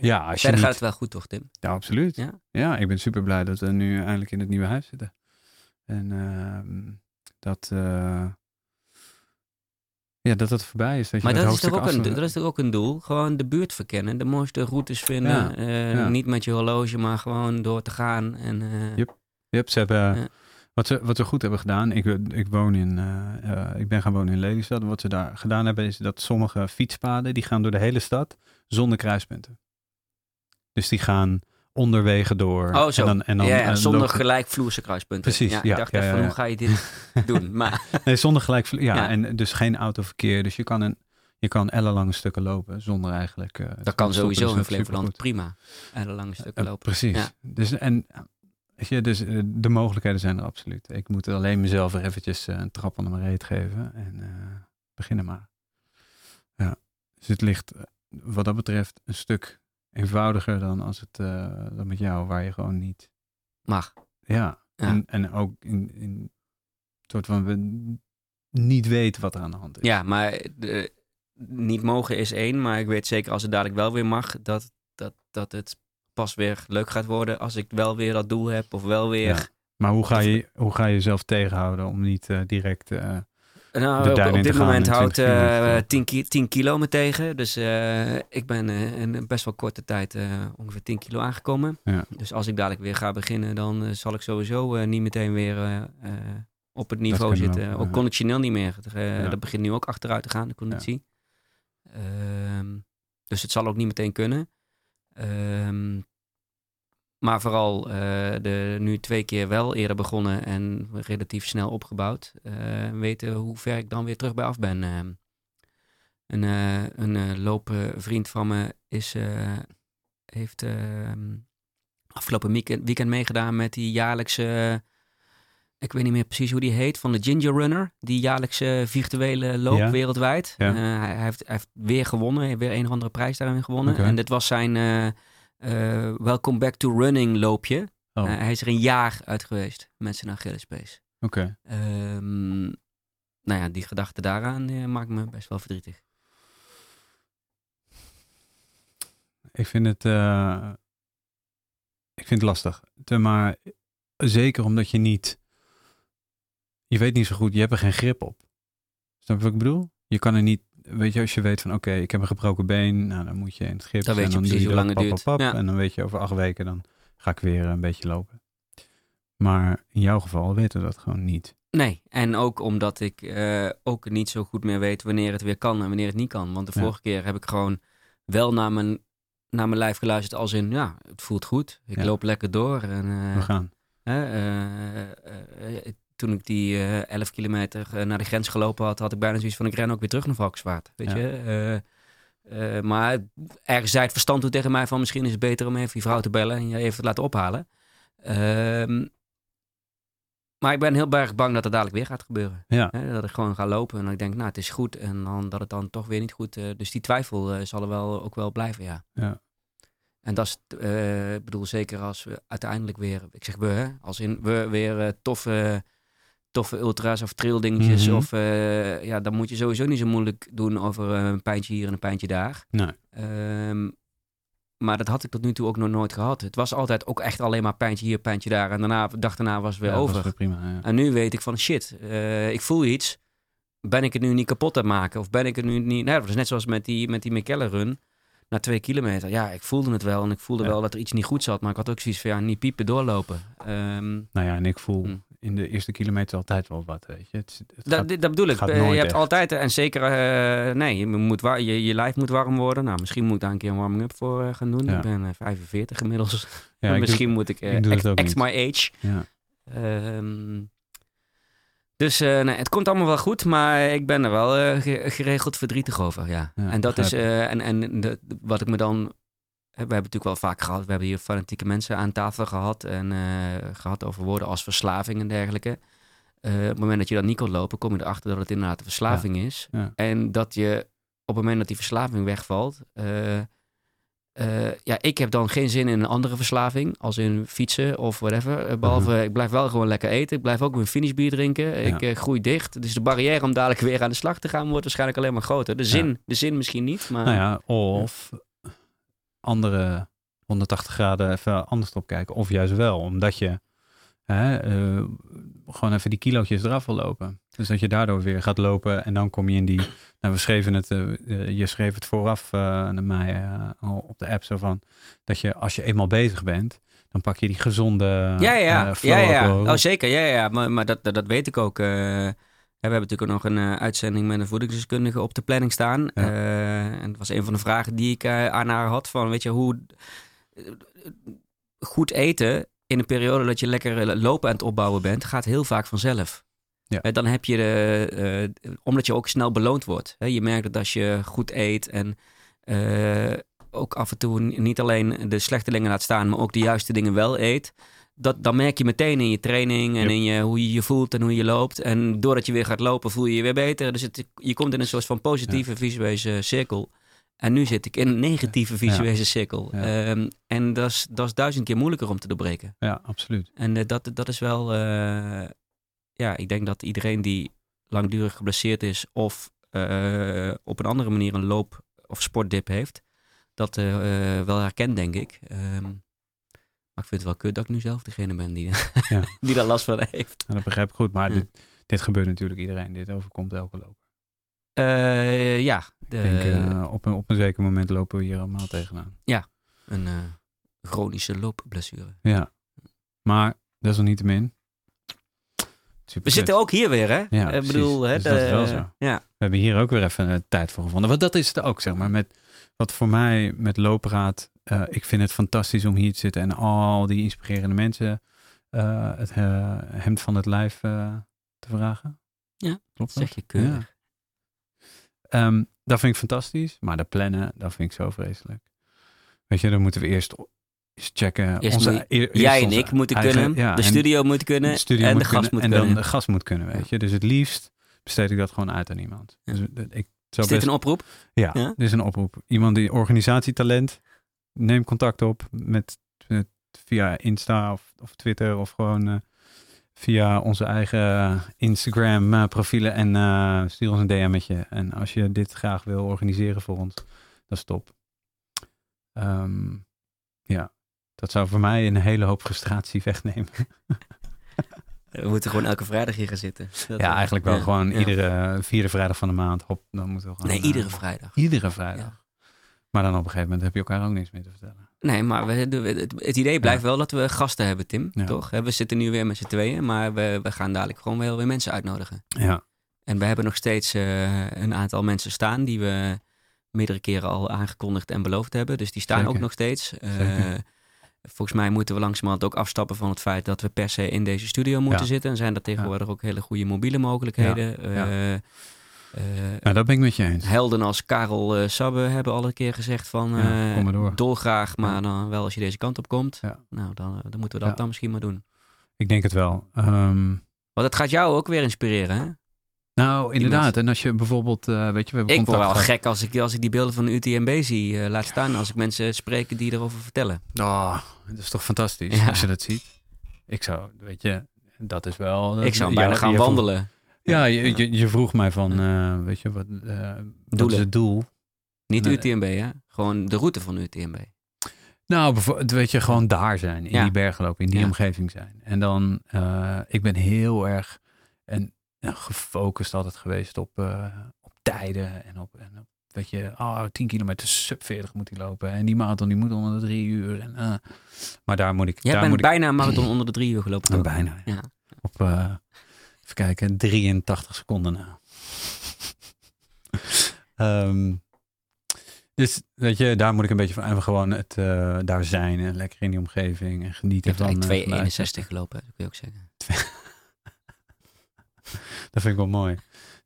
ja, als je Verder niet, gaat het wel goed, toch, Tim? Ja, absoluut. Ja? Ja? ik ben super blij dat we nu eindelijk in het nieuwe huis zitten. En ehm, dat, eh, ja, dat het voorbij is. Dat je Maar dat is, toch ook een, dat is toch ook een doel? Gewoon de buurt verkennen, de mooiste routes vinden. Ja, eh, ja. Niet met je horloge, maar gewoon door te gaan. En, eh, Yep. Yep, ze hebben, wat, ze, wat ze goed hebben gedaan, ik, ik, woon in, ik ben gaan wonen in Lelystad. Wat ze daar gedaan hebben is dat sommige fietspaden, die gaan door de hele stad zonder kruispunten. Dus die gaan onderwegen door. Oh, zo. En dan, en dan, ja, zonder lopen- gelijkvloerse kruispunten. Precies, Ja, ik ja, dacht ja, even, hoe ga je dit doen? Maar Nee, zonder gelijk. Ja, Ja. en dus geen autoverkeer. Dus je kan, een, je kan ellenlange stukken lopen zonder eigenlijk. eh, dat kan sowieso Dus in Flevoland prima. En lange stukken Eh, lopen. precies. Dus, en, weet je, dus eh, de mogelijkheden zijn er absoluut. Ik moet alleen mezelf weer eventjes een trap onder mijn reet geven. En beginnen maar. Ja. Dus het ligt wat dat betreft een stuk eenvoudiger dan als het eh, dan met jou, waar je gewoon niet. Mag. Ja. Ja. En, en ook in, in soort van we niet weten wat er aan de hand is. Ja, maar de, niet mogen is één. Maar ik weet zeker als het dadelijk wel weer mag, dat, dat, dat het pas weer leuk gaat worden als ik wel weer dat doel heb. Of wel weer... Ja. Maar hoe ga je, hoe ga je jezelf tegenhouden om niet eh, direct. eh, Nou, op, dit moment en houdt 20 kilometer. eh 10, ki 10 kilo me tegen. Dus eh, ik ben eh, in een best wel korte tijd ongeveer 10 kilo aangekomen. Ja. Dus als ik dadelijk weer ga beginnen, dan zal ik sowieso niet meteen weer op het niveau zitten. ook, conditioneel niet meer. Dat begint nu ook achteruit te gaan, de conditie. Ehm, dus het zal ook niet meteen kunnen. Ehm, maar vooral eh, de, nu twee keer wel eerder begonnen en relatief snel opgebouwd. eh, weten hoe ver ik dan weer terug bij af ben. Een eh, een eh, loopvriend van me is, heeft afgelopen weekend, weekend meegedaan met die jaarlijkse... ik weet niet meer precies hoe die heet, van de Ginger Runner. Die jaarlijkse virtuele loop Ja. wereldwijd. Ja. Hij, hij heeft, hij heeft weer gewonnen, hij heeft weer een of andere prijs daarin gewonnen. En dit was zijn Welcome Back to Running loopje. oh, Eh, hij is er een jaar uit geweest met zijn Achillespees. oké. Ehm nou ja, die gedachte daaraan eh, maakt me best wel verdrietig. Ik vind het. eh, ik vind het lastig. Te- Maar zeker omdat je niet. Je weet niet zo goed, je hebt er geen grip op. Snap je wat ik bedoel? Je kan er niet. Weet je, als je weet van oké, ik heb een gebroken been, nou dan moet je in het gips. Dan weet en je dan precies doe hoe lang het duurt. pap, Ja. En dan weet je over acht weken, dan ga ik weer een beetje lopen. Maar in jouw geval weten we dat gewoon niet. Nee, en ook omdat ik eh, ook niet zo goed meer weet wanneer het weer kan en wanneer het niet kan. Want de Ja. vorige keer heb ik gewoon wel naar mijn, naar mijn lijf geluisterd als in, ja, het voelt goed. Ik Ja. loop lekker door. En, eh, We gaan. eh, toen ik die eh 11 kilometer eh, naar de grens gelopen had, had ik bijna zoiets van, ik ren ook weer terug naar Valkenswaard. Weet Ja. je? Eh, maar ergens zei het verstand toen tegen mij van, misschien is het beter om even die vrouw te bellen en je even te laten ophalen. Ehm, maar ik ben heel erg bang dat het dadelijk weer gaat gebeuren. Ja. Hè, dat ik gewoon ga lopen en dat ik denk, nou, het is goed. En dan dat het dan toch weer niet goed. dus die twijfel zal er wel ook wel blijven, ja. Ja. En dat is, ik bedoel, zeker als we uiteindelijk weer, ik zeg we, hè, als in we weer eh, toffe, toffe ultra's of trail dingetjes. Mhm. Of eh, ja, dan moet je sowieso niet zo moeilijk doen over eh, een pijntje hier en een pijntje daar. Nee. Ehm, maar dat had ik tot nu toe ook nog nooit gehad. Het was altijd ook echt alleen maar pijntje hier, pijntje daar. En daarna, de dag daarna was het weer Ja, over. weer prima. Ja. En nu weet ik van shit, eh, ik voel iets. Ben ik het nu niet kapot aan maken? Of ben ik het nu niet... Nou, dat was net zoals met die, met die McKellen run. Na twee kilometer. Ja, ik voelde het wel. En ik voelde Ja. wel dat er iets niet goed zat. Maar ik had ook zoiets van ja, niet piepen, doorlopen. Ehm, Nou ja, en ik voel Hm. In de eerste kilometer altijd wel wat, weet je. Het, het dat, gaat- dat bedoel ik. Eh, je hebt echt. altijd, en zeker, eh, nee, je, moet je, je lijf moet warm worden. Nou, misschien moet ik daar een keer een warming-up voor eh, gaan doen. Ja. Ik ben eh, 45 inmiddels. ja, misschien doe- moet ik, eh, ik niet. my age. ja. Ehm, dus eh, nee, het komt allemaal wel goed, maar ik ben er wel eh, ge- geregeld verdrietig over. Ja. Ja, en dat is, eh, en, en de, wat ik me dan. We hebben het natuurlijk wel vaak gehad. We hebben hier fanatieke mensen aan tafel gehad. En eh, gehad over woorden als verslaving en dergelijke. Eh, op het moment dat je dat niet kon lopen, kom je erachter dat het inderdaad een verslaving is. ja. En dat je op het moment dat die verslaving wegvalt, eh, ja, ik heb dan geen zin in een andere verslaving, als in fietsen of whatever. Eh, Behalve, Mhm. ik blijf wel gewoon lekker eten. Ik blijf ook mijn finishbier drinken. Ik groei dicht. Dus de barrière om dadelijk weer aan de slag te gaan wordt waarschijnlijk alleen maar groter. De zin, de zin misschien niet, maar Nou ja, of andere 180 graden even anders op kijken. Of juist wel, omdat je hè, eh, gewoon even die kilootjes eraf wil lopen. Dus dat je daardoor weer gaat lopen en dan kom je in die... Nou, we schreven het, eh, eh, je schreef het vooraf eh, naar mij op de app zo van... Dat je als je eenmaal bezig bent, dan pak je die gezonde Ja, ja, ja, ja. Oh, zeker. Ja, ja. Maar, maar dat, dat, dat weet ik ook. We hebben natuurlijk ook nog een eh, uitzending met een voedingsdeskundige op de planning staan. Ja. Eh, en dat was een van de vragen die ik eh, aan haar had. Van, weet je, hoe goed eten in een periode dat je lekker lopen aan het opbouwen bent, gaat heel vaak vanzelf. Ja. Dan heb je de, omdat je ook snel beloond wordt. Hè, je merkt dat als je goed eet en ook af en toe niet alleen de slechte dingen laat staan, maar ook de juiste dingen wel eet. Dat, dan merk je meteen in je training en Yep. in je, hoe je je voelt en hoe je loopt. En doordat je weer gaat lopen, voel je je weer beter. Dus het, je komt in een soort van positieve visuele cirkel. En nu zit ik in een negatieve visuele cirkel. Ja. Ehm, en dat is, dat is duizend keer moeilijker om te doorbreken. Ja, absoluut. En eh, dat, dat is wel, eh, ja, ik denk dat iedereen die langdurig geblesseerd is of eh, op een andere manier een loop- of sportdip heeft, dat wel herkent, denk ik. Ehm, maar ik vind het wel kut dat ik nu zelf degene ben die, Ja. die daar last van heeft. Dat begrijp ik goed, maar Ja. dit, dit gebeurt natuurlijk iedereen. Dit overkomt elke loper. Eh, ja, de, denk, eh, op, een, op een zeker moment lopen we hier allemaal tegenaan. een eh, chronische loopblessure. Ja, maar desalniettemin. Super We zitten ook hier weer, hè? Ja, ik bedoel, hè, Dus dat is de- wel zo. Ja, We hebben hier ook weer even tijd voor gevonden. Want dat is het ook, zeg maar. Met, wat voor mij met gaat. eh, ik vind het fantastisch om hier te zitten en al die inspirerende mensen eh, het eh, hemd van het lijf te vragen. Ja, klopt dat? zeg je keurig. Ehm, dat vind ik fantastisch. Maar de plannen, dat vind ik zo vreselijk. Weet je, dan moeten we eerst eens checken. Eerst onze, moet eerst Jij en ik moeten eigen- kunnen, ja, de en studio moet kunnen de studio en moet de gast moet en kunnen. dan de gast moet kunnen, weet je. Dus het liefst besteed ik dat gewoon uit aan iemand. Ja. Dus ik zou Is dit een oproep? ja, ja? dit is een oproep. Iemand die organisatietalent, neem contact op met, met via Insta of, of Twitter of gewoon eh, via onze eigen Instagram eh, profielen en eh, stuur ons een DM'tje. En als je dit graag wil organiseren voor ons, dat is top. Ehm, ja, dat zou voor mij een hele hoop frustratie wegnemen. We moeten gewoon elke vrijdag hier gaan zitten. Dat, ja, eigenlijk wel ja, gewoon ja. iedere vierde vrijdag van de maand. Hop, dan moeten we gewoon. Nee, eh, iedere vrijdag. Iedere vrijdag. Maar dan op een gegeven moment heb je elkaar ook niks meer te vertellen. Nee, maar we, het, het idee blijft wel dat we gasten hebben, Tim. Ja. Toch? We zitten nu weer met z'n tweeën, maar we, we gaan dadelijk gewoon wel weer mensen uitnodigen. Ja, En we hebben nog steeds eh, een aantal mensen staan die we meerdere keren al aangekondigd en beloofd hebben. Dus die staan Zeker. ook nog steeds. Eh, Zeker. Volgens mij moeten we langzamerhand ook afstappen van het feit dat we per se in deze studio moeten Ja. zitten. En zijn er tegenwoordig ook hele goede mobiele mogelijkheden. Ja. Eh, eh, nou, dat ben ik met je eens. helden als Karel eh Sabbe hebben al een keer gezegd van Ja, kom maar door. dolgraag, maar Ja. dan wel als je deze kant op komt. Ja. Nou, dan, dan moeten we dat Ja. dan misschien maar doen. Ik denk het wel. Ehm, Want het gaat jou ook weer inspireren, hè? Nou, inderdaad. En als je bijvoorbeeld, eh, weet je, we hebben Ik word wel gek als ik, als ik die beelden van de UTMB zie. eh, laat staan als ik mensen spreek die erover vertellen. Oh, dat is toch fantastisch Ja. als je dat ziet. Ik zou, weet je, dat is wel. ik zou ja, bijna gaan vroeg- wandelen. ja, je, je, je vroeg mij van, eh, weet je, wat, wat is het doel? Niet. UTMB, hè? Gewoon de route van UTMB. Nou, weet je, gewoon daar zijn, in Ja. die bergen lopen, in die omgeving zijn. En dan, ik ben heel erg en, ja, gefocust altijd geweest op, eh, op tijden en op, en op, weet je, oh, 10 kilometer sub 40 moet hij lopen. En die marathon, die moet onder de drie uur. En, eh, maar daar moet ik, Jij daar bent moet ik, bijna een marathon onder de drie uur gelopen. Bijna. Ja. Op, eh, even kijken, 83 seconden na. Ehm, dus weet je, daar moet ik een beetje van even gewoon het daar zijn en lekker in die omgeving en genieten van. eigenlijk eh, geluid. 2,61 gelopen, dat kun je ook zeggen. Dat vind ik wel mooi.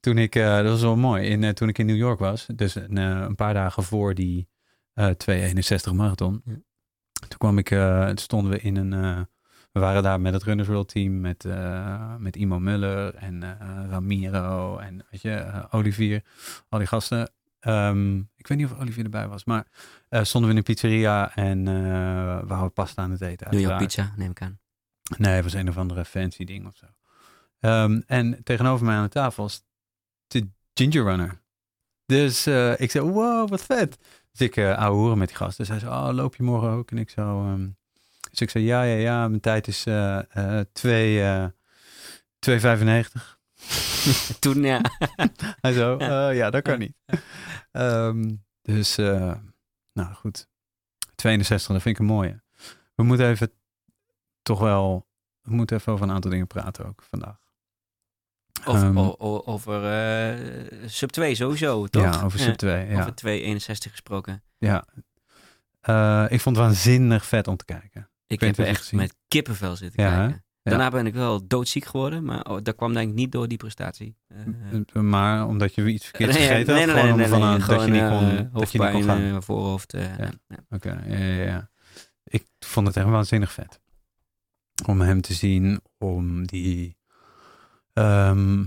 Toen ik, eh, dat was wel mooi, in, eh, toen ik in New York was, dus een, eh, een paar dagen voor die eh 261 marathon, Ja. toen kwam ik, toen stonden we in een, we waren daar met het Runners World team, met, met Imo Muller en Ramiro en weet je, Olivier, al die gasten. ehm, ik weet niet of Olivier erbij was, maar stonden we in een pizzeria en eh we hadden pasta aan het eten. New York uiteraard. pizza, neem ik aan. Nee, het was een of andere fancy ding of zo. Ehm, en tegenover mij aan de tafel was de Ginger Runner. Dus eh, ik zei, wow, wat vet. Dus ik uh, ouwe horen met die gast. Dus hij zei, oh, loop je morgen ook? En ik zo... ehm, dus ik zei, ja, ja, ja, mijn tijd is eh eh 2, eh 2,95. Toen, ja. Hij zo, Ja. ja dat kan niet. Ehm, dus, eh, nou goed. 62, dat vind ik een mooie. We moeten even toch wel, we moeten even over een aantal dingen praten ook vandaag. Over, o- o- over eh, sub 2 sowieso, toch? Ja, over sub 2. Ja, Over 261 gesproken. ja. Eh, ik vond het waanzinnig vet om te kijken. Ik niet heb echt gezien met kippenvel zitten Ja, kijken. Ja. Daarna ben ik wel doodziek geworden, maar oh, dat kwam denk ik niet door die prestatie. Eh, maar omdat je iets verkeerd nee, gegeten nee, had, nee, nee, van nee, aan- dat je niet kon, eh, dat je niet kon gaan. eh, voorhoofd. eh, Ja. Oké, ja, ja, ja. Ik vond het echt waanzinnig vet. Om hem te zien, om die, ehm,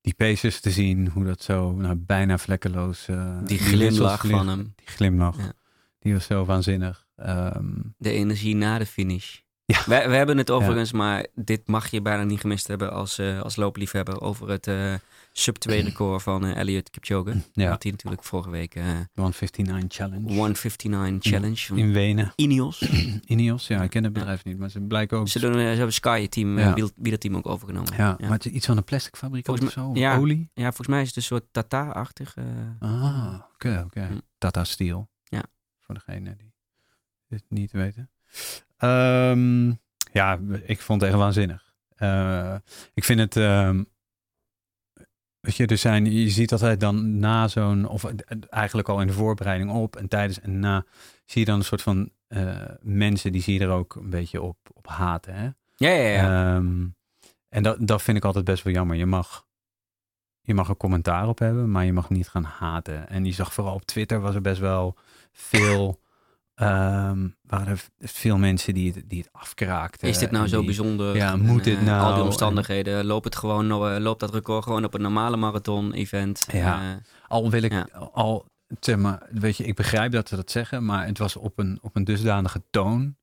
die paces te zien, hoe dat zo nou, bijna vlekkeloos... eh, Die glimlach van hem, Die glimlach, Ja. die was zo waanzinnig. Ehm, de energie na de finish. Ja. We, we hebben het overigens, maar dit mag je bijna niet gemist hebben als, eh, als loopliefhebber over het eh, sub 2 record van eh, Elliot Kipchoge. ja, Had hij natuurlijk vorige week eh 159 Challenge. 159 Challenge In Wenen. Ineos. Ineos, ja, ik ken het bedrijf niet, maar ze blijken ook... Ze, doen, eh, ze hebben Sky team, Ja. wielerteam ook overgenomen. ja, ja. maar het is iets van een plastic fabriek of zo, ja. olie. Ja, volgens mij is het een soort Tata-achtig. Ah, oké, oké. Tata Steel. Ja. Voor degene die het niet weten. Ehm, ja, ik vond het echt waanzinnig. Ik vind het... ehm, weet je, er zijn, je ziet altijd dan na zo'n... Of eigenlijk al in de voorbereiding op en tijdens en na... Zie je dan een soort van eh, mensen die zie je er ook een beetje op, op haten. Hè? ja, ja, ja. Ehm, en dat, dat vind ik altijd best wel jammer. Je mag, je mag er commentaar op hebben, maar je mag niet gaan haten. En je zag vooral op Twitter was er best wel veel, ehm, waren er veel mensen die het, die het afkraakten. is dit nou zo die- bijzonder? Ja, En, moet dit nou? Al die En- omstandigheden. Loopt, het gewoon, eh, loopt dat record gewoon op een normale marathon-event? Ja. Eh, Al wil ik, Ja. al, zeg maar, weet je, ik begrijp dat ze dat zeggen, maar het was op een, op een dusdanige toon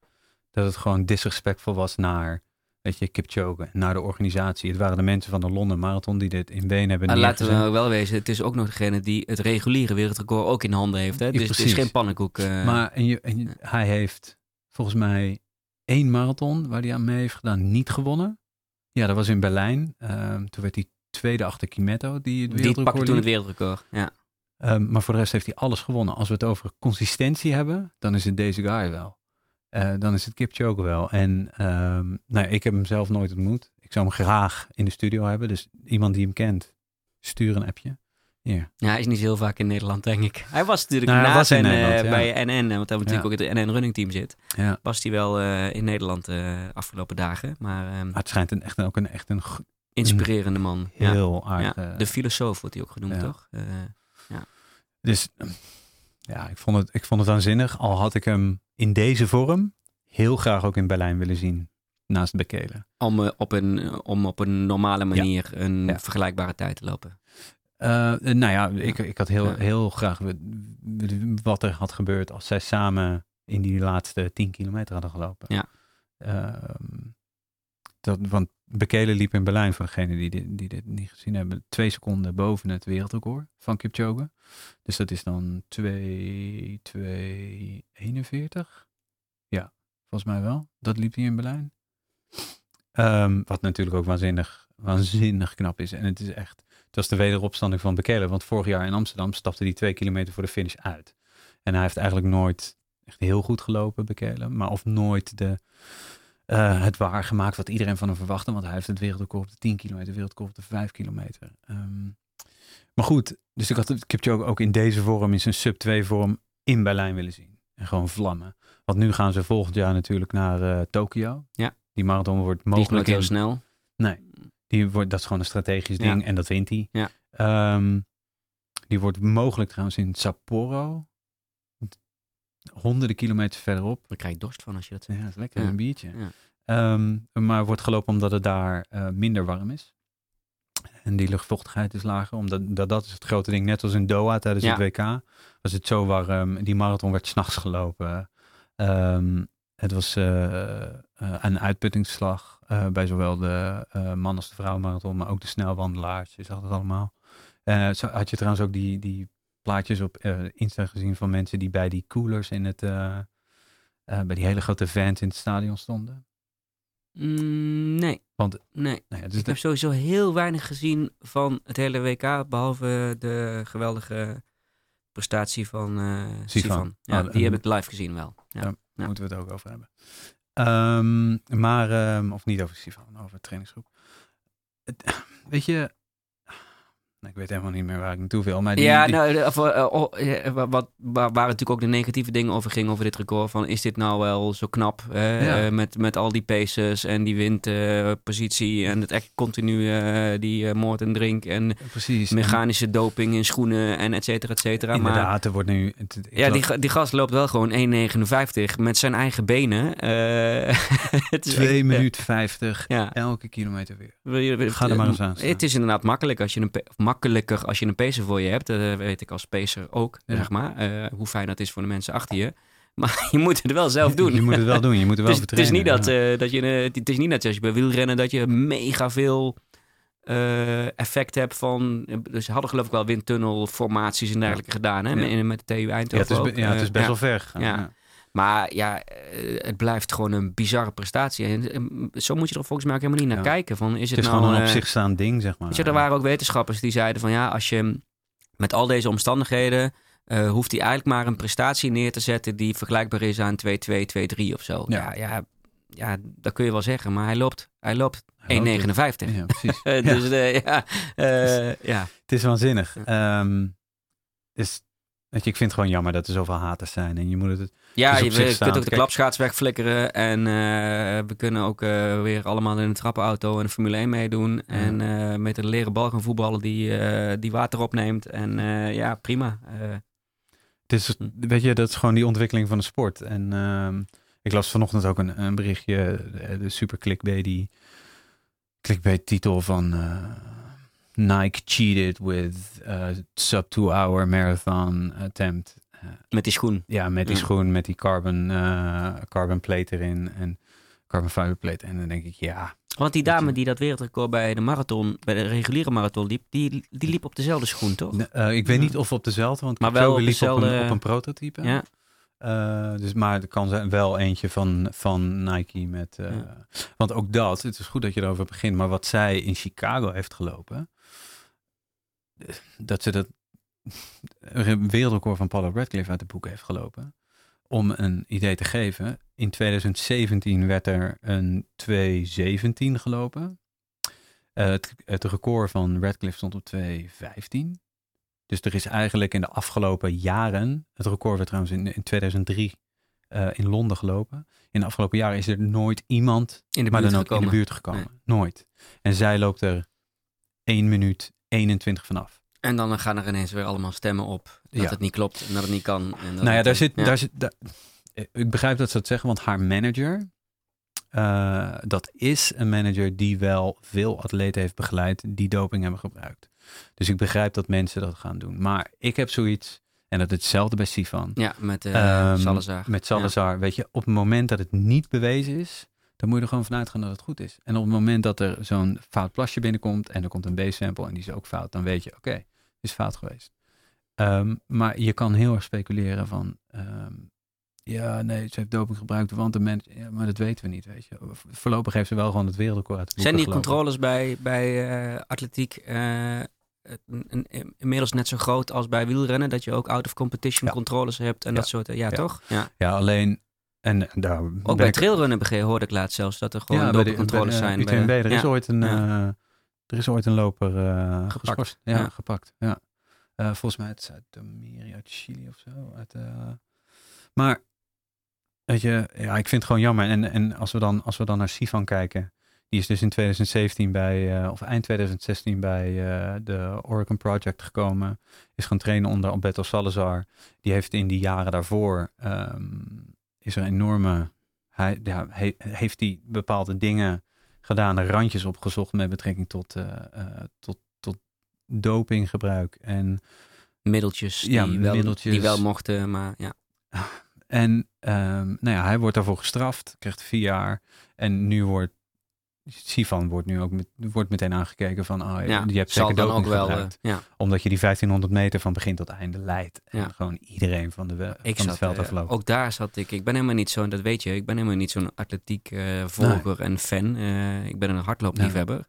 dat het gewoon disrespectvol was naar, weet je, Kipchoge, naar de organisatie. Het waren de mensen van de Londen Marathon die dit in Wenen hebben en laten neergezet. we wel wezen, het is ook nog degene die het reguliere wereldrecord ook in handen heeft. Hè? Ja, Dus het is precies. geen pannenkoek. eh. Maar en je, en je- hij heeft volgens mij één marathon waar hij aan mee heeft gedaan niet gewonnen. Ja, dat was in Berlijn. Ehm, toen werd hij tweede achter Kimetto, die het die pakte toen het wereldrecord. Ja. Ehm, maar voor de rest heeft hij alles gewonnen. Als we het over consistentie hebben, dan is het deze guy wel. Eh, dan is het Kipchoge wel. En ehm, nou, ja, ik heb hem zelf nooit ontmoet. Ik zou hem graag in de studio hebben. Dus iemand die hem kent, stuur een appje. Ja, hij is niet heel vaak in Nederland, denk ik. Hij was natuurlijk Nou, na was zijn, eh, ja. bij NN, want hij natuurlijk Ja. ook in het NN running team zit. Ja. Was hij wel eh, in Nederland eh afgelopen dagen. Maar Maar het schijnt een, echt een, ook een, echt een inspirerende man. Ja. heel aardige... Ja, de filosoof wordt hij ook genoemd, ja. toch? Eh, Dus ja, ik vond, het, ik vond het waanzinnig. Al had ik hem in deze vorm heel graag ook in Berlijn willen zien. Naast Bekele. om, eh, op een, om op een normale manier een Ja. vergelijkbare tijd te lopen. Eh, nou ja, ik, ik had heel, heel graag wat er had gebeurd als zij samen in die laatste 10 kilometer hadden gelopen. Ja. Ehm, dat, want Bekele liep in Berlijn, voor degenen die dit, die dit niet gezien hebben, twee seconden boven het wereldrecord van Kipchoge. Dus dat is dan 2, 2, 41. Ja, volgens mij wel. Dat liep hij in Berlijn. Ehm, wat natuurlijk ook waanzinnig, waanzinnig knap is. En het is echt, het was de wederopstanding van Bekele. Want vorig jaar in Amsterdam stapte hij twee kilometer voor de finish uit. En hij heeft eigenlijk nooit echt heel goed gelopen, Bekele. Maar of nooit de, eh, het waargemaakt wat iedereen van hem verwachtte. Want hij heeft het wereldrecord op de 10 kilometer, wereldrecord op de 5 kilometer. Ehm, maar goed, dus ik had het Kipchoge ook in deze vorm, in zijn sub 2 vorm, in Berlijn willen zien. En gewoon vlammen. Want nu gaan ze volgend jaar natuurlijk naar eh Tokio. Ja. Die marathon wordt mogelijk heel snel. die wordt, dat is gewoon een strategisch Ja. ding en dat wint hij. Ja. Ehm, die wordt mogelijk trouwens in Sapporo. Honderden kilometers verderop. Daar krijg je dorst van als je dat zegt. Ja, dat is lekker, Ja. een biertje. Ja. Ehm, maar wordt gelopen omdat het daar eh, minder warm is. En die luchtvochtigheid is lager, omdat dat, dat is het grote ding. Net als in Doha tijdens Ja. het WK was het zo warm. Die marathon werd s'nachts gelopen. Ehm, het was eh, eh, een uitputtingsslag bij zowel de man als de vrouwenmarathon, maar ook de snelwandelaars. Je zag dat allemaal. Zo had je trouwens ook die, die plaatjes op eh, Insta gezien van mensen die bij die coolers in het, eh, eh, bij die hele grote vans in het stadion stonden. Mm, nee. Want- nee. Nou ja, dus Ik heb sowieso heel weinig gezien van het hele WK, behalve de geweldige prestatie van eh Sivan. Ja, Oh, die heb ik live gezien wel. Ja. Ja. Ja. moeten we het ook over hebben. Ehm, maar, ehm, of niet over Sivan, over trainingsgroep. Het- weet je, ik weet helemaal niet meer waar ik naartoe wil. Maar die, ja, die- nou, eh, voor, eh, oh, eh, wat, waar, waar natuurlijk ook de negatieve dingen over gingen over dit record. Van is dit nou wel zo knap? hè? Ja. Met, met al die paces en die windpositie en het echt continu die moord en drink en precies. mechanische doping in schoenen en et cetera, et cetera. Maar Inderdaad, er wordt nu... Het, het- ik ja, die, die gast loopt wel gewoon 1,59 met zijn eigen benen. Het is 2 echt, minuten 50, eh, Ja. elke kilometer weer. Ga er maar eens aan. Het is inderdaad makkelijk als je een, makkelijker als je een pacer voor je hebt. Dat weet ik als pacer ook, Ja. zeg maar. Eh, hoe fijn dat is voor de mensen achter je. Maar je moet het wel zelf doen. Je moet het wel doen, je moet er wel het, is, het is niet dat, ja. eh, dat je... eh, het is niet net zoals je bij wielrennen dat je mega veel eh, effect hebt van... Dus ze hadden geloof ik wel windtunnelformaties en dergelijke gedaan. Hè? Ja. Met, met de TU ja, Eindhoven het is, ook. ja, het is Eh, best ja. wel ver. Ja. Ja. Maar ja, eh, het blijft gewoon een bizarre prestatie. En eh, zo moet je er volgens mij ook helemaal niet naar Ja. kijken. Van, is Het het, is nou, gewoon een op eh, zich staand ding, zeg maar. Weet je, er waren ook wetenschappers die zeiden van ja, als je met al deze omstandigheden hoeft hij eigenlijk maar een prestatie neer te zetten die vergelijkbaar is aan 2-2, 2-3 of zo. Ja. Ja. Ja, ja, dat kun je wel zeggen, maar hij loopt, hij loopt 1,59. Hij loopt Ja, precies. Ja. dus ja, eh, ja. Het is waanzinnig. Ehm, dus, weet je, ik vind het gewoon jammer dat er zoveel haters zijn. En je moet het... ja Dus je, kunt ook de klapschaats wegflikkeren en eh, we kunnen ook eh, weer allemaal in een trappenauto en de Formule 1 meedoen. En eh, met een leren bal gaan voetballen die, die water opneemt. En ja, prima. Het is, weet je, dat is gewoon die ontwikkeling van de sport. En ehm, ik las vanochtend ook een, een berichtje, de, super clickbait, die clickbait titel van Nike cheated with uh, sub two hour marathon attempt. Eh, met die schoen. ja, met die Ja. schoen, met die carbon, eh, carbon plate erin en carbon fiber plate. En dan denk ik, ja, Want die dame die dat wereldrecord bij de marathon, bij de reguliere marathon liep, die, die liep op dezelfde schoen, toch? eh, ik weet niet of op dezelfde, want Maar wel op liep op een, op een prototype. Ja. Eh, dus, maar er kan zijn wel eentje van, van Nike met. eh, Ja. Want ook dat, het is goed dat je erover begint, maar wat zij in Chicago heeft gelopen, dat ze dat wereldrecord van Paula Radcliffe uit de boek heeft gelopen. Om een idee te geven, in 2017 werd er een 217 gelopen. Eh, het, het record van Radcliffe stond op 215. Dus er is eigenlijk in de afgelopen jaren, het record werd trouwens in, in 2003 eh, in Londen gelopen. In de afgelopen jaren is er nooit iemand, In de maar buurt dan ook gekomen. in de buurt gekomen. Nooit. En zij loopt er 1 minuut 21 vanaf. En dan gaan er ineens weer allemaal stemmen op dat Ja. het niet klopt en dat het niet kan. En dat nou ja, daar zit, daar zit daar- ik begrijp dat ze dat zeggen, want haar manager, eh, dat is een manager die wel veel atleten heeft begeleid die doping hebben gebruikt. Dus ik begrijp dat mensen dat gaan doen. Maar ik heb zoiets, en dat is hetzelfde bij Sifan, Ja, met Ehm, Salazar. met Salazar, weet je, op het moment dat het niet bewezen is, dan moet je er gewoon vanuit gaan dat het goed is. En op het moment dat er zo'n fout plasje binnenkomt en er komt een B-sample en die is ook fout, dan weet je, oké, het is fout geweest. Ehm, maar je kan heel erg speculeren van, ehm, ja, nee, ze heeft doping gebruikt, want de mens, ja, maar dat weten we niet, weet je. Voorlopig heeft ze wel gewoon het wereldrecord uit Zijn die gelopen. controles bij, bij eh, atletiek een- inmiddels net zo groot als bij wielrennen? Dat je ook out-of-competition Ja. controles hebt en Ja. dat soort... Ja, Ja. toch? Ja. Ja, alleen, en daar Ook bij ik- trailrunnen begrepen hoorde ik laatst zelfs dat er gewoon dopingcontroles bij de, zijn. UTMB, bij- er, is ja. ooit een, Ja. eh, er is ooit een loper eh, Gepakt. Ja, Ja. gepakt. Ja. Eh, volgens mij uit Zuid-Amerika, uit Chili of zo. Uit, eh, maar, weet je, ja, ik vind het gewoon jammer. En, en als, we dan, als we dan naar Sivan kijken, die is dus in 2017 bij, eh, of eind 2016 bij eh, de Oregon Project gekomen. Is gaan trainen onder Alberto Salazar. Die heeft in die jaren daarvoor, ehm, is er een enorme, hij, ja, he- heeft hij bepaalde dingen gedaan, randjes opgezocht met betrekking tot, eh, eh, tot dopinggebruik en Middeltjes die, Ja, wel, middeltjes. die wel mochten, maar ja. En ehm, nou ja, hij wordt daarvoor gestraft, krijgt vier jaar. En nu wordt Sivan wordt nu ook met, wordt meteen aangekeken van, oh, ja je hebt zeker ook wel. eh, gebruikt. ja. omdat je die 1500 meter van begin tot einde leidt. En Ja. gewoon iedereen van, de, Ik van het zat, veld eh, afloopt. ook daar zat ik. Ik ben helemaal niet zo'n, dat weet je, ik ben helemaal niet zo'n atletiek eh, volger en fan. Eh, ik ben een hardloopliefhebber.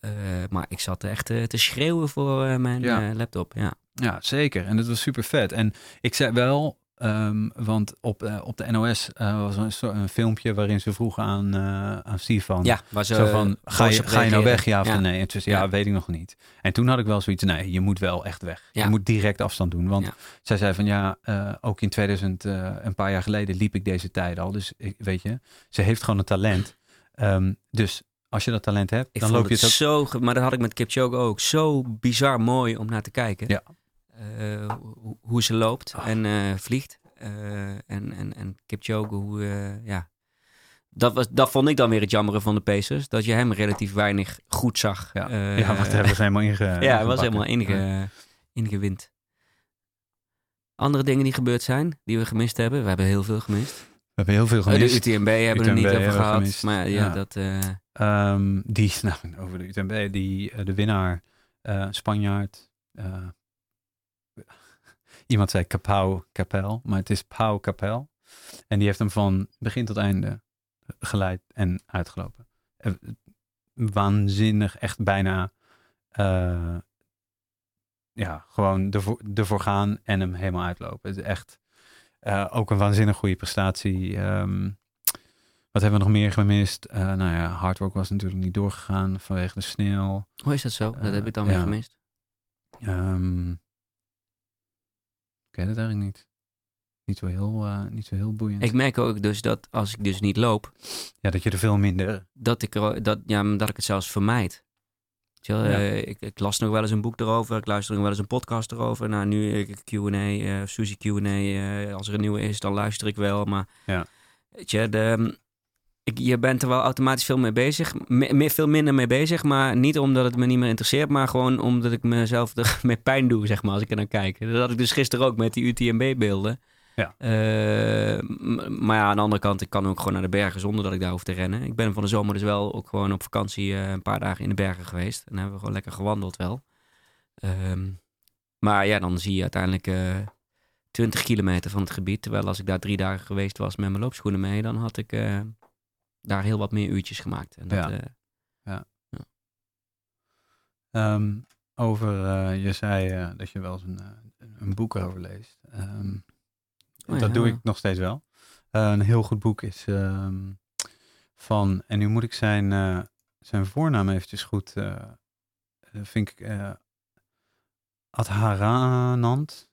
Eh, maar ik zat echt eh, te schreeuwen voor eh, mijn eh, laptop. Ja. Ja, zeker. En dat was super vet. En ik zei wel, ehm, want op, eh, op de NOS eh, was een, een filmpje waarin ze vroegen aan, eh aan Sivan. ja, waar ze Zo van, ga je, ga je nou weg, ja of Ja. nee? En toen zei, ja, Ja. weet ik nog niet. En toen had ik wel zoiets, nee, je moet wel echt weg. Ja. Je moet direct afstand doen. Want zij zei van, ja, ook in 2000, eh, een paar jaar geleden, liep ik deze tijd al. Dus ik, weet je, ze heeft gewoon een talent. Ehm, dus als je dat talent hebt, Ik dan loop je het het ook... zo, maar dat had ik met Kipchoge ook. Zo bizar mooi om naar te kijken. Ja. Eh, hoe, ze loopt Ah. en eh, vliegt. Eh, en, en, en Kipchoge, hoe, ja. Dat, was, dat vond ik dan weer het jammere van de Pacers. Dat je hem relatief weinig goed zag. Ja, Eh, ja want daar hebben ze helemaal inge, ja, hij was helemaal inge, Ja. ingewind. Andere dingen die gebeurd zijn, die we gemist hebben. We hebben heel veel gemist. We hebben heel veel Oh, gemist. de UTMB hebben we er niet over gehad. gemist. Maar ja, Ja. dat... eh, Ehm, die, nou, over de UTMB, die, de winnaar, Spanjaard. Iemand zei Capau Capel, maar het is Pau Capel. En die heeft hem van begin tot einde geleid en uitgelopen. Eh, waanzinnig, echt bijna. eh, ja, gewoon ervoor, ervoor gaan en hem helemaal uitlopen. Het is echt eh, ook een waanzinnig goede prestatie. Ehm, wat hebben we nog meer gemist? Nou ja, hard work was natuurlijk niet doorgegaan vanwege de sneeuw. hoe is dat zo? Dat heb ik dan ja. weer gemist. Ehm ik weet het eigenlijk niet. Niet zo heel, eh, niet zo heel boeiend. Ik merk ook dus dat als ik dus niet loop, ja, dat je er veel minder... dat ik, er, dat, ja, dat ik het zelfs vermijd. Wel, Ja. eh, ik, ik las nog wel eens een boek erover, ik luister nog wel eens een podcast erover. Nou, nu eh, Q&A, eh Suzy Q&A, eh, als er een nieuwe is, dan luister ik wel. Maar Ja. weet je, de, ik, je bent er wel automatisch veel mee bezig, me- me- veel minder mee bezig. Maar niet omdat het me niet meer interesseert, maar gewoon omdat ik mezelf ermee pijn doe, zeg maar, als ik er naar kijk. Dat had ik dus gisteren ook met die UTMB-beelden. Ja. Eh, maar ja, aan de andere kant, ik kan ook gewoon naar de bergen zonder dat ik daar hoef te rennen. Ik ben van de zomer dus wel ook gewoon op vakantie eh, een paar dagen in de bergen geweest. En dan hebben we gewoon lekker gewandeld wel. Ehm, maar ja, dan zie je uiteindelijk eh 20 kilometer van het gebied. Terwijl als ik daar drie dagen geweest was met mijn loopschoenen mee, dan had ik daar heel wat meer uurtjes gemaakt. En dat, Ja. eh, Ehm, over, eh, je zei eh, dat je wel eens een, een boek over leest. Ehm, Oh dat ja. doe ik nog steeds wel. Een heel goed boek is ehm, van, en nu moet ik zijn, zijn voornaam eventjes goed, vind ik, Adharanand.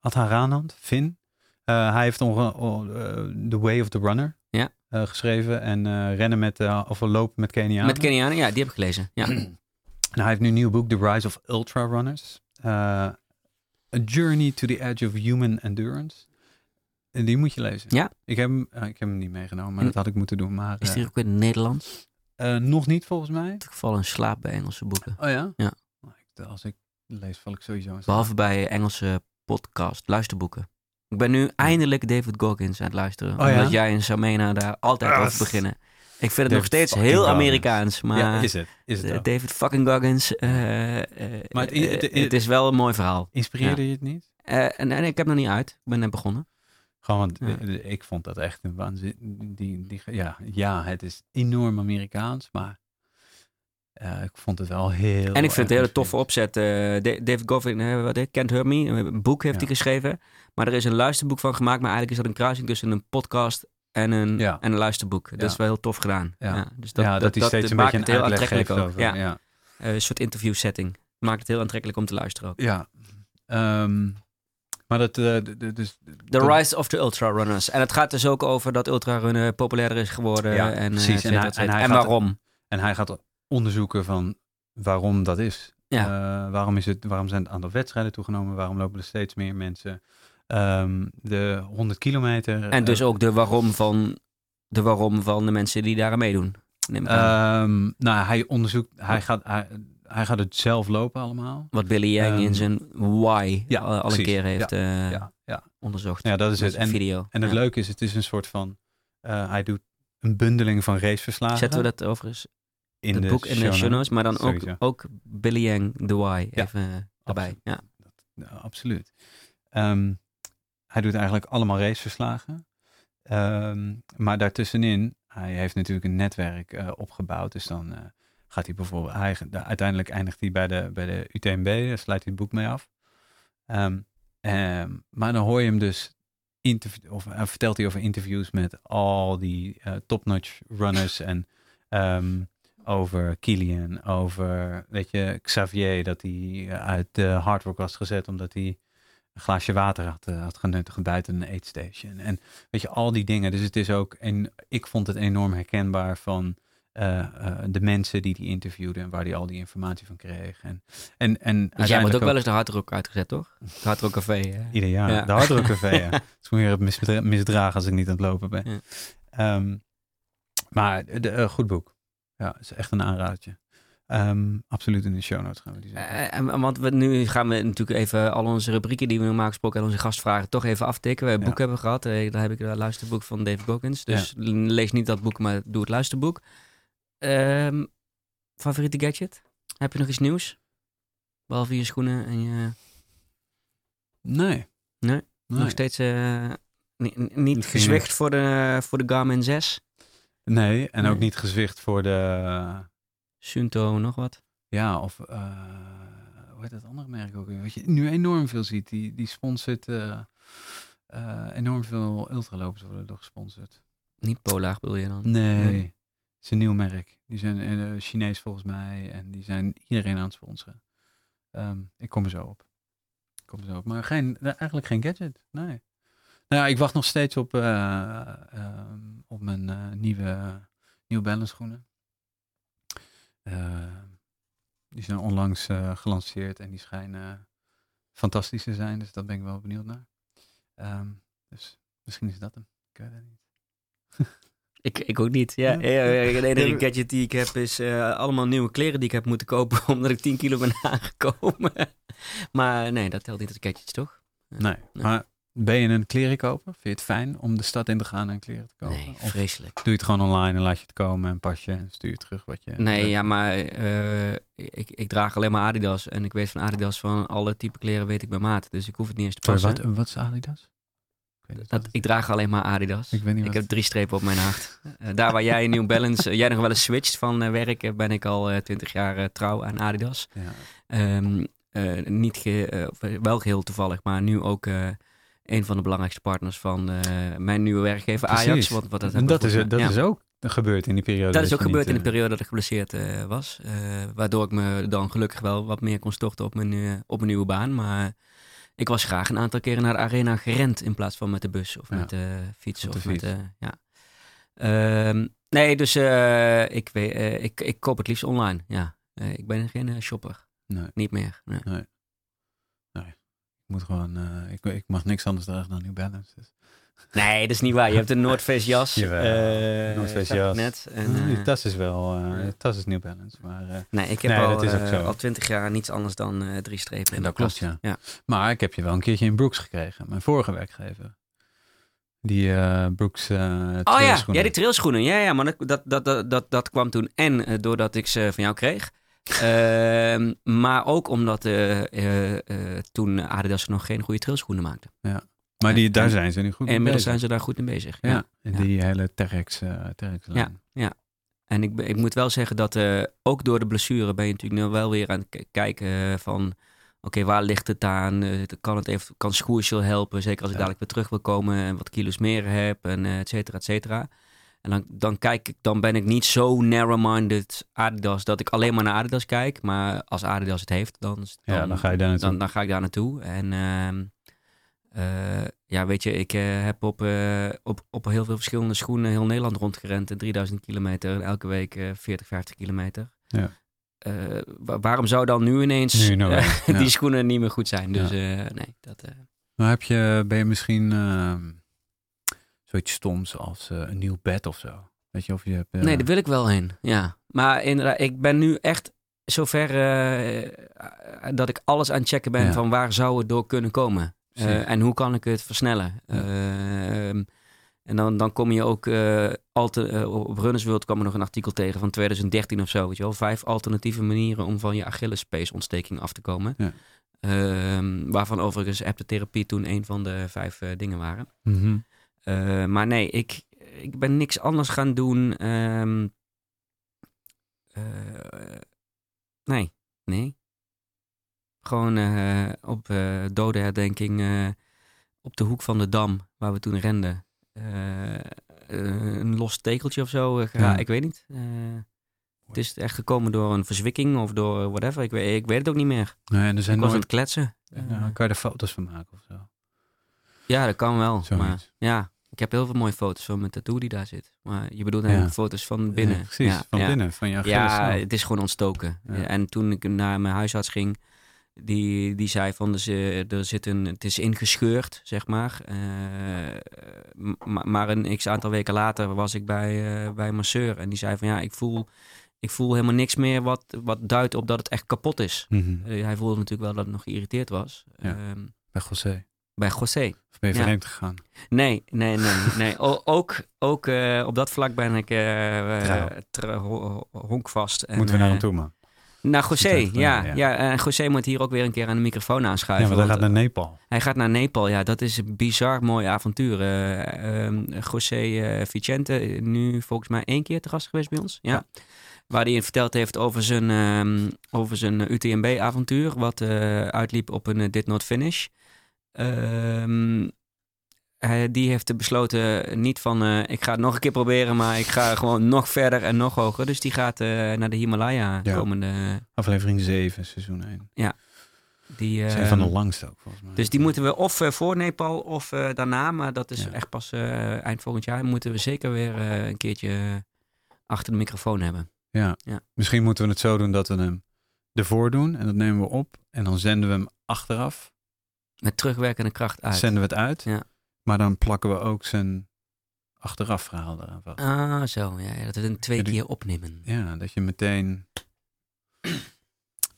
Adharanand, Finn. Hij heeft onge- The Way of the Runner Ja. Geschreven en eh, rennen met, eh, of lopen met Kenianen. Met Kenianen, ja, die heb ik gelezen. Ja. Nou, hij heeft nu een nieuw boek, The Rise of Ultra Runners. Eh, A Journey to the Edge of Human Endurance. En die moet je lezen. Ja? Ik heb hem, eh, ik heb hem niet meegenomen, maar En- dat had ik moeten doen. Maar Is eh, die ook in het Nederlands? eh, nog niet volgens mij. Ik val in slaap bij Engelse boeken. Oh ja? Ja. Nou, Als ik lees, val ik sowieso in slaap. Behalve bij Engelse podcast, luisterboeken. Ik ben nu eindelijk David Goggins aan het luisteren. Oh? Omdat jij en Samena daar altijd Ah, over beginnen. Ik vind het David nog steeds heel Goggins. Amerikaans. Maar ja, is het. Is het. David fucking Goggins. eh, eh, Maar het- eh, het- is wel een mooi verhaal. Inspireerde je het niet? En, en ik heb nog niet uit. Ik ben net begonnen. Gewoon, want Ja. ik vond dat echt een waanzin. Die, die, ja, ja, het is enorm Amerikaans, maar eh, ik vond het wel heel... En ik vind het een hele toffe opzet. eh, Da- David Goggins, eh, wat Hurt Me, een boek heeft Ja. hij geschreven. Maar er is een luisterboek van gemaakt. Maar eigenlijk is dat een kruising tussen een podcast en een, Ja. en een luisterboek. Dat Ja. is wel heel tof gedaan. Ja. Dus Dat, dat, steeds een maakt beetje het een heel aantrekkelijk ook. over. Ja. Eh, een soort interview setting. Maakt het heel aantrekkelijk om te luisteren ook. Ja. Ehm, maar dat, eh, dus, The Rise of the Ultra Runners. En het gaat dus ook over dat ultrarunnen populairder is geworden. Ja, en, eh, precies. En hij- en hij en gaat- waarom. en hij gaat onderzoeken van waarom dat is. Ja. Eh, waarom, is het, waarom zijn het aantal wedstrijden toegenomen? Waarom lopen er steeds meer mensen? Ehm, de 100 kilometer. En dus eh, ook de waarom van de, waarom van de mensen die daar aan meedoen. Neem ik aan. Ehm, nou, hij onderzoekt, hij gaat, hij, hij gaat het zelf lopen allemaal. Wat Billy Yang in Ehm, zijn Why ja, al, al een keer heeft eh, ja, ja. onderzocht. ja, dat is het. En, video. en het leuke is, het is een soort van, eh, hij doet een bundeling van raceverslagen. Zetten we dat overigens in het de boek in de show notes, maar dan ook, ook Billy Yang, The Why, even eh, erbij. Ja. Ja, absoluut. Ehm, hij doet eigenlijk allemaal raceverslagen. Ehm, maar daartussenin, hij heeft natuurlijk een netwerk eh, opgebouwd. Dus dan eh, gaat hij bijvoorbeeld, hij, de- uiteindelijk eindigt hij bij de, bij de UTMB, daar sluit hij het boek mee af. Ehm, maar dan hoor je hem dus, of vertelt hij over interviews met al die top-notch runners en over Kilian, over, weet je, Xavier, dat hij uit de hard rock was gezet omdat hij een glaasje water had, eh, had genuttigd buiten een aid station. En weet je, al die dingen. Dus het is ook, en ik vond het enorm herkenbaar van eh, eh, de mensen die die interviewden en waar hij al die informatie van kreeg. En, en, en Dus jij wordt ook uiteindelijk wel eens de hardrock uitgezet, toch? Het hardrock café. hè? Ieder jaar. Ja. De Hard Rock Café, ja. Het is meer het misdra- misdragen als ik niet aan het lopen ben. Ja. Ehm, maar de, goed boek. Ja, is echt een aanradertje. Ehm, absoluut in de show notes gaan we die zetten. Eh, en- want we, nu gaan we natuurlijk even al onze rubrieken die we normaal gesproken en onze gastvragen toch even aftikken. We hebben Ja. boek hebben gehad. Eh, daar heb ik het luisterboek van David Goggins. Dus lees niet dat boek, maar doe het luisterboek. Ehm, favoriete gadget? Heb je nog iets nieuws? Behalve je schoenen en je... nee. Nee? Nee. Nog steeds eh, ni- ni- niet Misschien- gezwicht voor de, voor de Garmin 6? Nee, en ook niet gezwicht voor de... Sunto, nog wat? Ja, of... eh, hoe heet dat andere merk ook weer? Wat je nu enorm veel ziet. Die, die sponsort... eh, eh, enorm veel ultralopers worden door gesponsord. Niet Polar bedoel je dan? Nee. Nee. Het is een nieuw merk. Die zijn eh, Chinees volgens mij. En die zijn iedereen aan het sponsoren. Ehm, ik kom er zo op. Ik kom er zo op. Maar geen, eh, eigenlijk geen gadget. Nee. Nou ja, ik wacht nog steeds op, eh, ehm, op mijn eh, nieuwe New Balance schoenen. Ehm, die zijn onlangs eh, gelanceerd en die schijnen fantastisch te zijn. Dus daar ben ik wel benieuwd naar. Ehm, dus misschien is dat hem. Ik weet het niet. Ik, ik ook niet. Ja, Ja. de enige gadget die ik heb is allemaal nieuwe kleren die ik heb moeten kopen omdat ik 10 kilo ben aangekomen. maar nee, dat telt niet als gadgets, toch? Nee, Nee. maar ben je een klerenkoper? Vind je het fijn om de stad in te gaan en kleren te kopen? Nee, of vreselijk. doe je het gewoon online en laat je het komen en pas je en stuur je terug wat je... Nee, ja, maar eh, ik, ik draag alleen maar Adidas. En ik weet van Adidas van alle type kleren weet ik bij maat. Dus ik hoef het niet eens te Sorry, passen. wat, wat is Adidas? Ik Dat, ik draag alleen maar Adidas. Ik weet niet Ik wat- heb drie strepen op mijn hart. Eh, daar waar jij New Balance, eh, jij nog wel eens switcht van werk, eh, ben ik al twintig jaar trouw aan Adidas. Ja. Ehm, eh, niet ge, wel geheel toevallig, maar nu ook een van de belangrijkste partners van eh, mijn nieuwe werkgever Ajax. Precies. Want, wat dat En dat, is, dat ja. is ook gebeurd in die periode. Dat is ook gebeurd in de eh, periode dat ik geblesseerd eh, was. waardoor ik me dan gelukkig wel wat meer kon storten op mijn, op mijn nieuwe baan. Maar ik was graag een aantal keren naar de arena gerend in plaats van met de bus of Ja, met de fiets. de of met, ja. Ehm, nee, dus ik, weet, ik, ik koop het liefst online. Ja. Ik ben geen shopper. Nee, Niet meer. Nee. Moet gewoon... eh, ik, ik mag niks anders dragen dan New Balance. Dus. Nee, dat is niet waar. Je hebt een North Face jas. Jawel, eh, North Face zag ik jas. Net. En, Eh, eh, die tas is wel... eh, ja. de tas is New Balance, maar... eh, nee, ik heb Nee, al, eh, al twintig jaar niets anders dan eh, drie strepen. in dat klopt, kast. ja. Maar ik heb je wel een keertje in Brooks gekregen. Mijn vorige werkgever. Die eh, Brooks eh Oh ja, ja, die trailschoenen. Ja, ja, maar dat, dat, dat, dat, dat, kwam toen en eh, doordat ik ze van jou kreeg. Ehm, maar ook omdat eh, eh, eh, toen Adidas nog geen goede trailschoenen maakte. Maar die, daar En- zijn ze nu goed En mee inmiddels bezig. zijn ze daar goed in bezig. Ja, in Ja. die hele Terex, Terex lijn. En ik, ik moet wel zeggen dat ook door de blessure ben je natuurlijk nu wel weer aan het kijken van... Oké, waar ligt het aan? Kan het even, kan Schoersel helpen? Zeker als ik Ja. dadelijk weer terug wil komen en wat kilo's meer heb en et cetera, et cetera. En dan, dan kijk ik, dan ben ik niet zo narrow-minded Adidas dat ik alleen maar naar Adidas kijk. Maar als Adidas het heeft, dan, dan, Ja, dan ga je daar naartoe. dan, dan ga ik daar naartoe. En ehm, eh, ja, weet je, ik eh, heb op, eh, op, op heel veel verschillende schoenen heel Nederland rondgerend. En 3000 kilometer en elke week eh 40, 50 kilometer. Ja. Wa- waarom zou dan nu ineens Nu nou wel, ja. die schoenen niet meer goed zijn? Dus nee, dat... Maar heb je, ben je misschien ehm, zoiets stoms als eh, een nieuw bed of zo? Weet je, of je hebt... eh, Nee, daar wil ik wel heen. Ja. Maar inderdaad, ik ben nu echt zover eh, dat ik alles aan het checken ben Ja. van waar zou het door kunnen komen. Eh, en hoe kan ik het versnellen? Ja. Ehm, en dan, dan kom je ook eh, alter- eh, op Runners World kwam er nog een artikel tegen van 2013 of zo. Weet je wel? Vijf alternatieve manieren om van je Achillespeesontsteking af te komen. Ja. Ehm, waarvan overigens haptotherapie toen een van de vijf eh, dingen waren. Mhm. Eh, maar nee, ik, ik ben niks anders gaan doen. ehm, eh, nee, nee. Gewoon eh, op dodenherdenking eh, op de hoek van de Dam, waar we toen renden. een los tekeltje of zo. Ja. Ik weet niet. Het is echt gekomen door een verzwikking of door whatever. Ik weet, ik weet het ook niet meer. Nee, en er Ik zijn was aan nooit... het kletsen. Eh, kan je er foto's van maken of zo? ja, dat kan wel. Zoiets. Maar ja, ik heb heel veel mooie foto's van mijn tattoo die daar zit. Maar je bedoelt Ja. eigenlijk foto's van binnen. Ja, precies, Ja, van ja. binnen, van je Ja, Achillesnaal. het is gewoon ontstoken. Ja. En toen ik naar mijn huisarts ging, die, die zei van er zit- er zit een, het is ingescheurd, zeg maar. Eh, maar een x aantal weken later was ik bij, eh, bij een masseur en die zei van ja, ik voel, ik voel helemaal niks meer wat, wat duidt op dat het echt kapot is. Mhm. Eh, hij voelde natuurlijk wel dat het nog geïrriteerd was. Ja. Ehm, Bij José. Bij José. Of ben je Ja. vreemd gegaan? Nee, nee, nee. nee. O- ook ook eh, op dat vlak ben ik ho- ho- honkvast. En, Moeten we naar hem toe, man. Naar José, ja, ja. ja. En José moet hier ook weer een keer aan de microfoon Ja, aanschuiven. want hij gaat naar Nepal. hij gaat naar Nepal, ja. Dat is een bizar mooi avontuur. Eh, ehm, José eh, Vicente, nu volgens mij één keer te gast geweest bij ons. Ja. Ja. Waar hij verteld heeft over zijn, ehm, over zijn UTMB-avontuur. Wat uitliep op een Did Not Finish. Ehm, hij, die heeft besloten niet van eh, ik ga het nog een keer proberen, maar ik ga gewoon nog verder en nog hoger. Dus die gaat eh, naar de Himalaya Ja. komende. Aflevering 7, seizoen 1. Die, Dat is een van de langste ook, volgens mij. dus die moeten we of eh, voor Nepal of eh, daarna, maar dat is Ja. echt pas eh, eind volgend jaar. Moeten we zeker weer eh, een keertje eh, achter de microfoon hebben. Ja. Ja. Misschien moeten we het zo doen dat we hem ervoor doen. En dat nemen we op. En dan zenden we hem achteraf. Met terugwerkende kracht uit. Zenden we het uit. Ja. Maar dan plakken we ook zijn achteraf verhaal eraan vast. Ah, zo. Ja, dat we het twee Ja, die- keer opnemen. Ja, dat je meteen...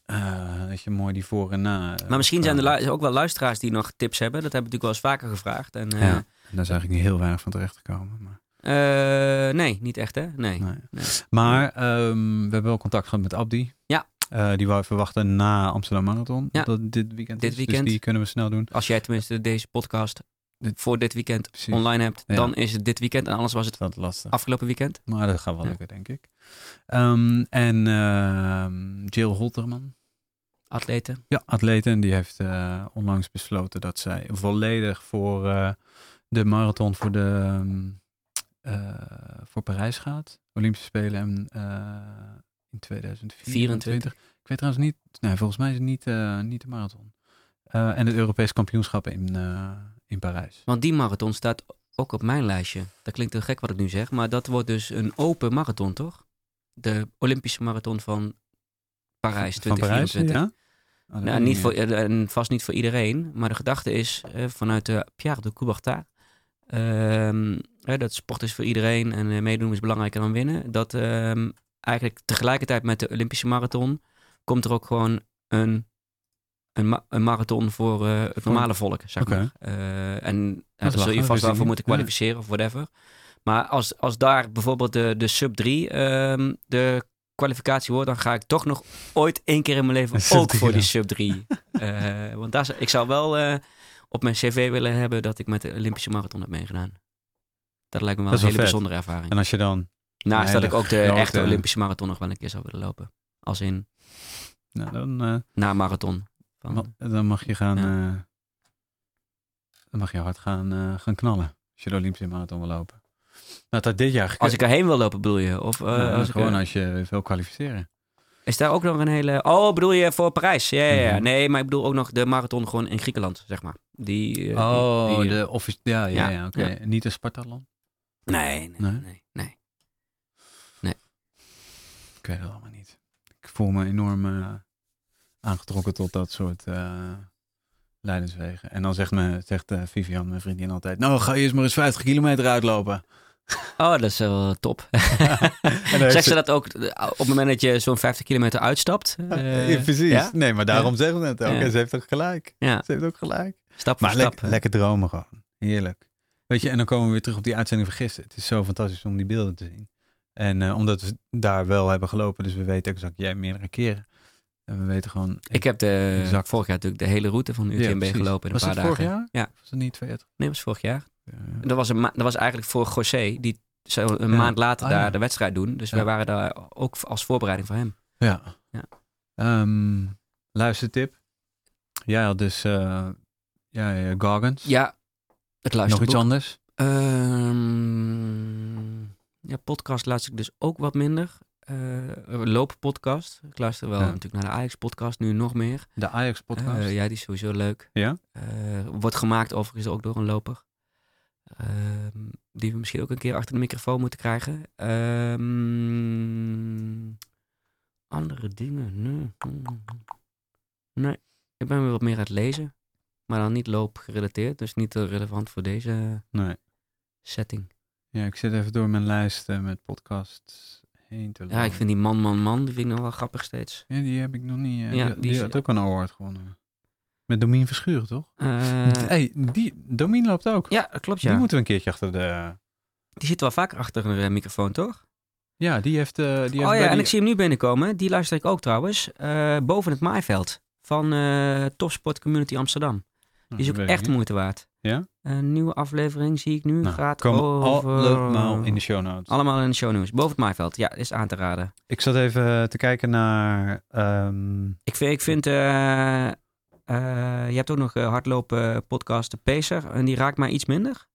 eh, dat je mooi die voor en na... eh, Maar misschien zijn er ook wel luisteraars die nog tips hebben. Dat hebben we natuurlijk wel eens vaker gevraagd. En, eh, Ja. En daar is eigenlijk niet heel weinig van terecht gekomen. Maar, eh, nee, niet echt hè? Nee. nee. Nee. maar ehm, we hebben wel contact gehad met Abdi. Ja. Eh, die wou verwachten na Amsterdam Marathon. Ja. Dat dit weekend Dit is. weekend. Dus die kunnen we snel doen. Als jij tenminste deze podcast Dit- voor dit weekend Precies. online hebt, Ja. dan is het dit weekend. En anders was het Dat lastig. afgelopen weekend. Maar dat gaat wel Ja. lukken, denk ik. Ehm, en ehm Jill Holterman. Atleten. Ja, atlete. En die heeft eh, onlangs besloten dat zij volledig voor eh, de marathon voor, de, ehm, eh, voor Parijs gaat. Olympische Spelen en, in 2024. Ik weet trouwens niet, nee, volgens mij is het niet, eh, niet de marathon. Eh, en het Europees kampioenschap in, eh, in Parijs. Want die marathon staat ook op mijn lijstje. Dat klinkt heel gek wat ik nu zeg, maar dat wordt dus een open marathon, toch? De Olympische marathon van Parijs Van Parijs, 2024. ja? Oh, Nou, niet voor, eh, en vast niet voor iedereen, maar de gedachte is vanuit de Pierre de Coubertin. ehm, dat sport is voor iedereen en meedoen is belangrijker dan winnen. Dat ehm, eigenlijk tegelijkertijd met de Olympische marathon komt er ook gewoon een, een, ma- een marathon voor eh, het normale volk, zeg maar. Eh, en daar zul je vast wel voor moeten kwalificeren of whatever. Maar als, als daar bijvoorbeeld de, de sub 3 ehm, de kwalificatie wordt, dan ga ik toch nog ooit één keer in mijn leven ook voor die sub 3. Eh, want daar, ik zou wel op mijn cv willen hebben dat ik met de Olympische marathon heb meegedaan. Dat lijkt me wel Dat een hele vet. bijzondere ervaring. En als je dan, Naast dat ik ook de grote- echte Olympische marathon nog wel een keer zou willen lopen. Als in nou, dan, eh, na marathon. Van, dan mag je gaan, Ja. eh, dan mag je hard gaan, eh, gaan knallen. Als je de Olympische marathon wil lopen. Nou, dat dit jaar als ik erheen wil lopen, bedoel je? Of, Ja, als ik, gewoon als je wil kwalificeren. Is daar ook nog een hele... Oh, bedoel je voor Parijs? Ja, ja, ja. Mhm. Nee, maar ik bedoel ook nog de marathon gewoon in Griekenland, zeg maar. Die, oh, die- de office, ja, ja, Ja, oké. Niet een Spartalon? Nee, nee, Nee? nee. nee. Ik weet het allemaal niet. Ik voel me enorm eh, aangetrokken tot dat soort eh leidenswegen. En dan zegt, me, zegt eh, Vivian, mijn vriendin, altijd... Nou, ga je eerst maar eens 50 kilometer uitlopen. Oh, dat is wel top. Heeft Zegt ze dat ook op het moment dat je zo'n 50 kilometer uitstapt? Ja, precies. ja? Nee, maar daarom zeggen ze het ook. Ja. En ze heeft ook gelijk. Ja, Ze heeft ook gelijk. stap voor Maar stap. lek- lekker dromen gewoon. Heerlijk. Weet je, en dan komen we weer terug op die uitzending van gisteren. Het is zo fantastisch om die beelden te zien. En eh, omdat we daar wel hebben gelopen, dus we weten exact, jij meerdere keren. En we weten gewoon... Ik heb de, Exact. vorig jaar natuurlijk de hele route van UTMB gelopen in een paar het vorig dagen. jaar? Ja. Was het niet twee jaar terug? Nee, dat was vorig jaar. Ja. Dat was, een dat was eigenlijk voor José, die zou een Ja. maand later Ah, daar de wedstrijd doen. Dus wij waren daar ook als voorbereiding voor hem. Ja. Ja. Ehm, luistertip. Jij had dus eh ja, ja, Goggins. Ja, het Nog luisterboek. iets anders? Ehm, ja, podcast luister ik dus ook wat minder. Uh, looppodcast. Ik luister wel Ja. natuurlijk naar de Ajax-podcast nu nog meer. De Ajax podcast. Eh, ja, die is sowieso leuk. Ja? Eh, wordt gemaakt overigens ook door een loper. Ehm, die we misschien ook een keer achter de microfoon moeten krijgen. Ehm, andere dingen? Nee. nee. Ik ben weer wat meer aan het lezen. Maar dan niet loopgerelateerd. Dus niet relevant voor deze nee. setting. Ja, ik zit even door mijn lijst eh, met podcasts heen te Ja, ik vind die man, man, man, die vind ik nog wel grappig steeds. Ja, die heb ik nog niet. eh, Ja, die, die die is- had ook een award gewonnen. Met Domien Verschuren, toch? Eh, hey, die, Domien loopt ook. ja, dat klopt Die ja. moeten we een keertje achter de... Die zit wel vaker achter een microfoon, toch? Ja, die heeft... die oh ja, en die- ik zie hem nu binnenkomen. Die luister ik ook trouwens. boven het maaiveld van Topsport Community Amsterdam. Die is ook echt niet. moeite waard. Ja? Een nieuwe aflevering zie ik nu. Nou, gaat komen over... allemaal in de show notes. Allemaal in de show news. Boven het maaiveld. Ja, is aan te raden. Ik zat even te kijken naar... ehm, Ik vind, ik vind eh, eh, je hebt ook nog eh, hardlopen podcast De Pacer. En die raakt mij iets minder.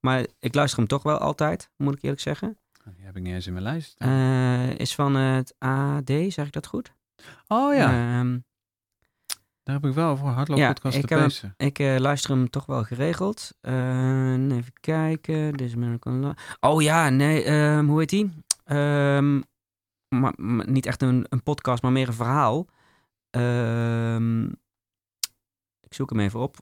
Maar ik luister hem toch wel altijd, moet ik eerlijk zeggen. die heb ik niet eens in mijn lijst. Eh, is van het AD, zeg ik dat goed? oh ja, Ehm, daar heb ik wel voor hardloop ja, podcast ik te pezen. ik eh, luister hem toch wel geregeld. Eh, even kijken. This American Lo- Oh ja, nee, ehm, hoe heet die? Ehm, maar, maar niet echt een, een podcast, maar meer een verhaal. Ehm, ik zoek hem even op.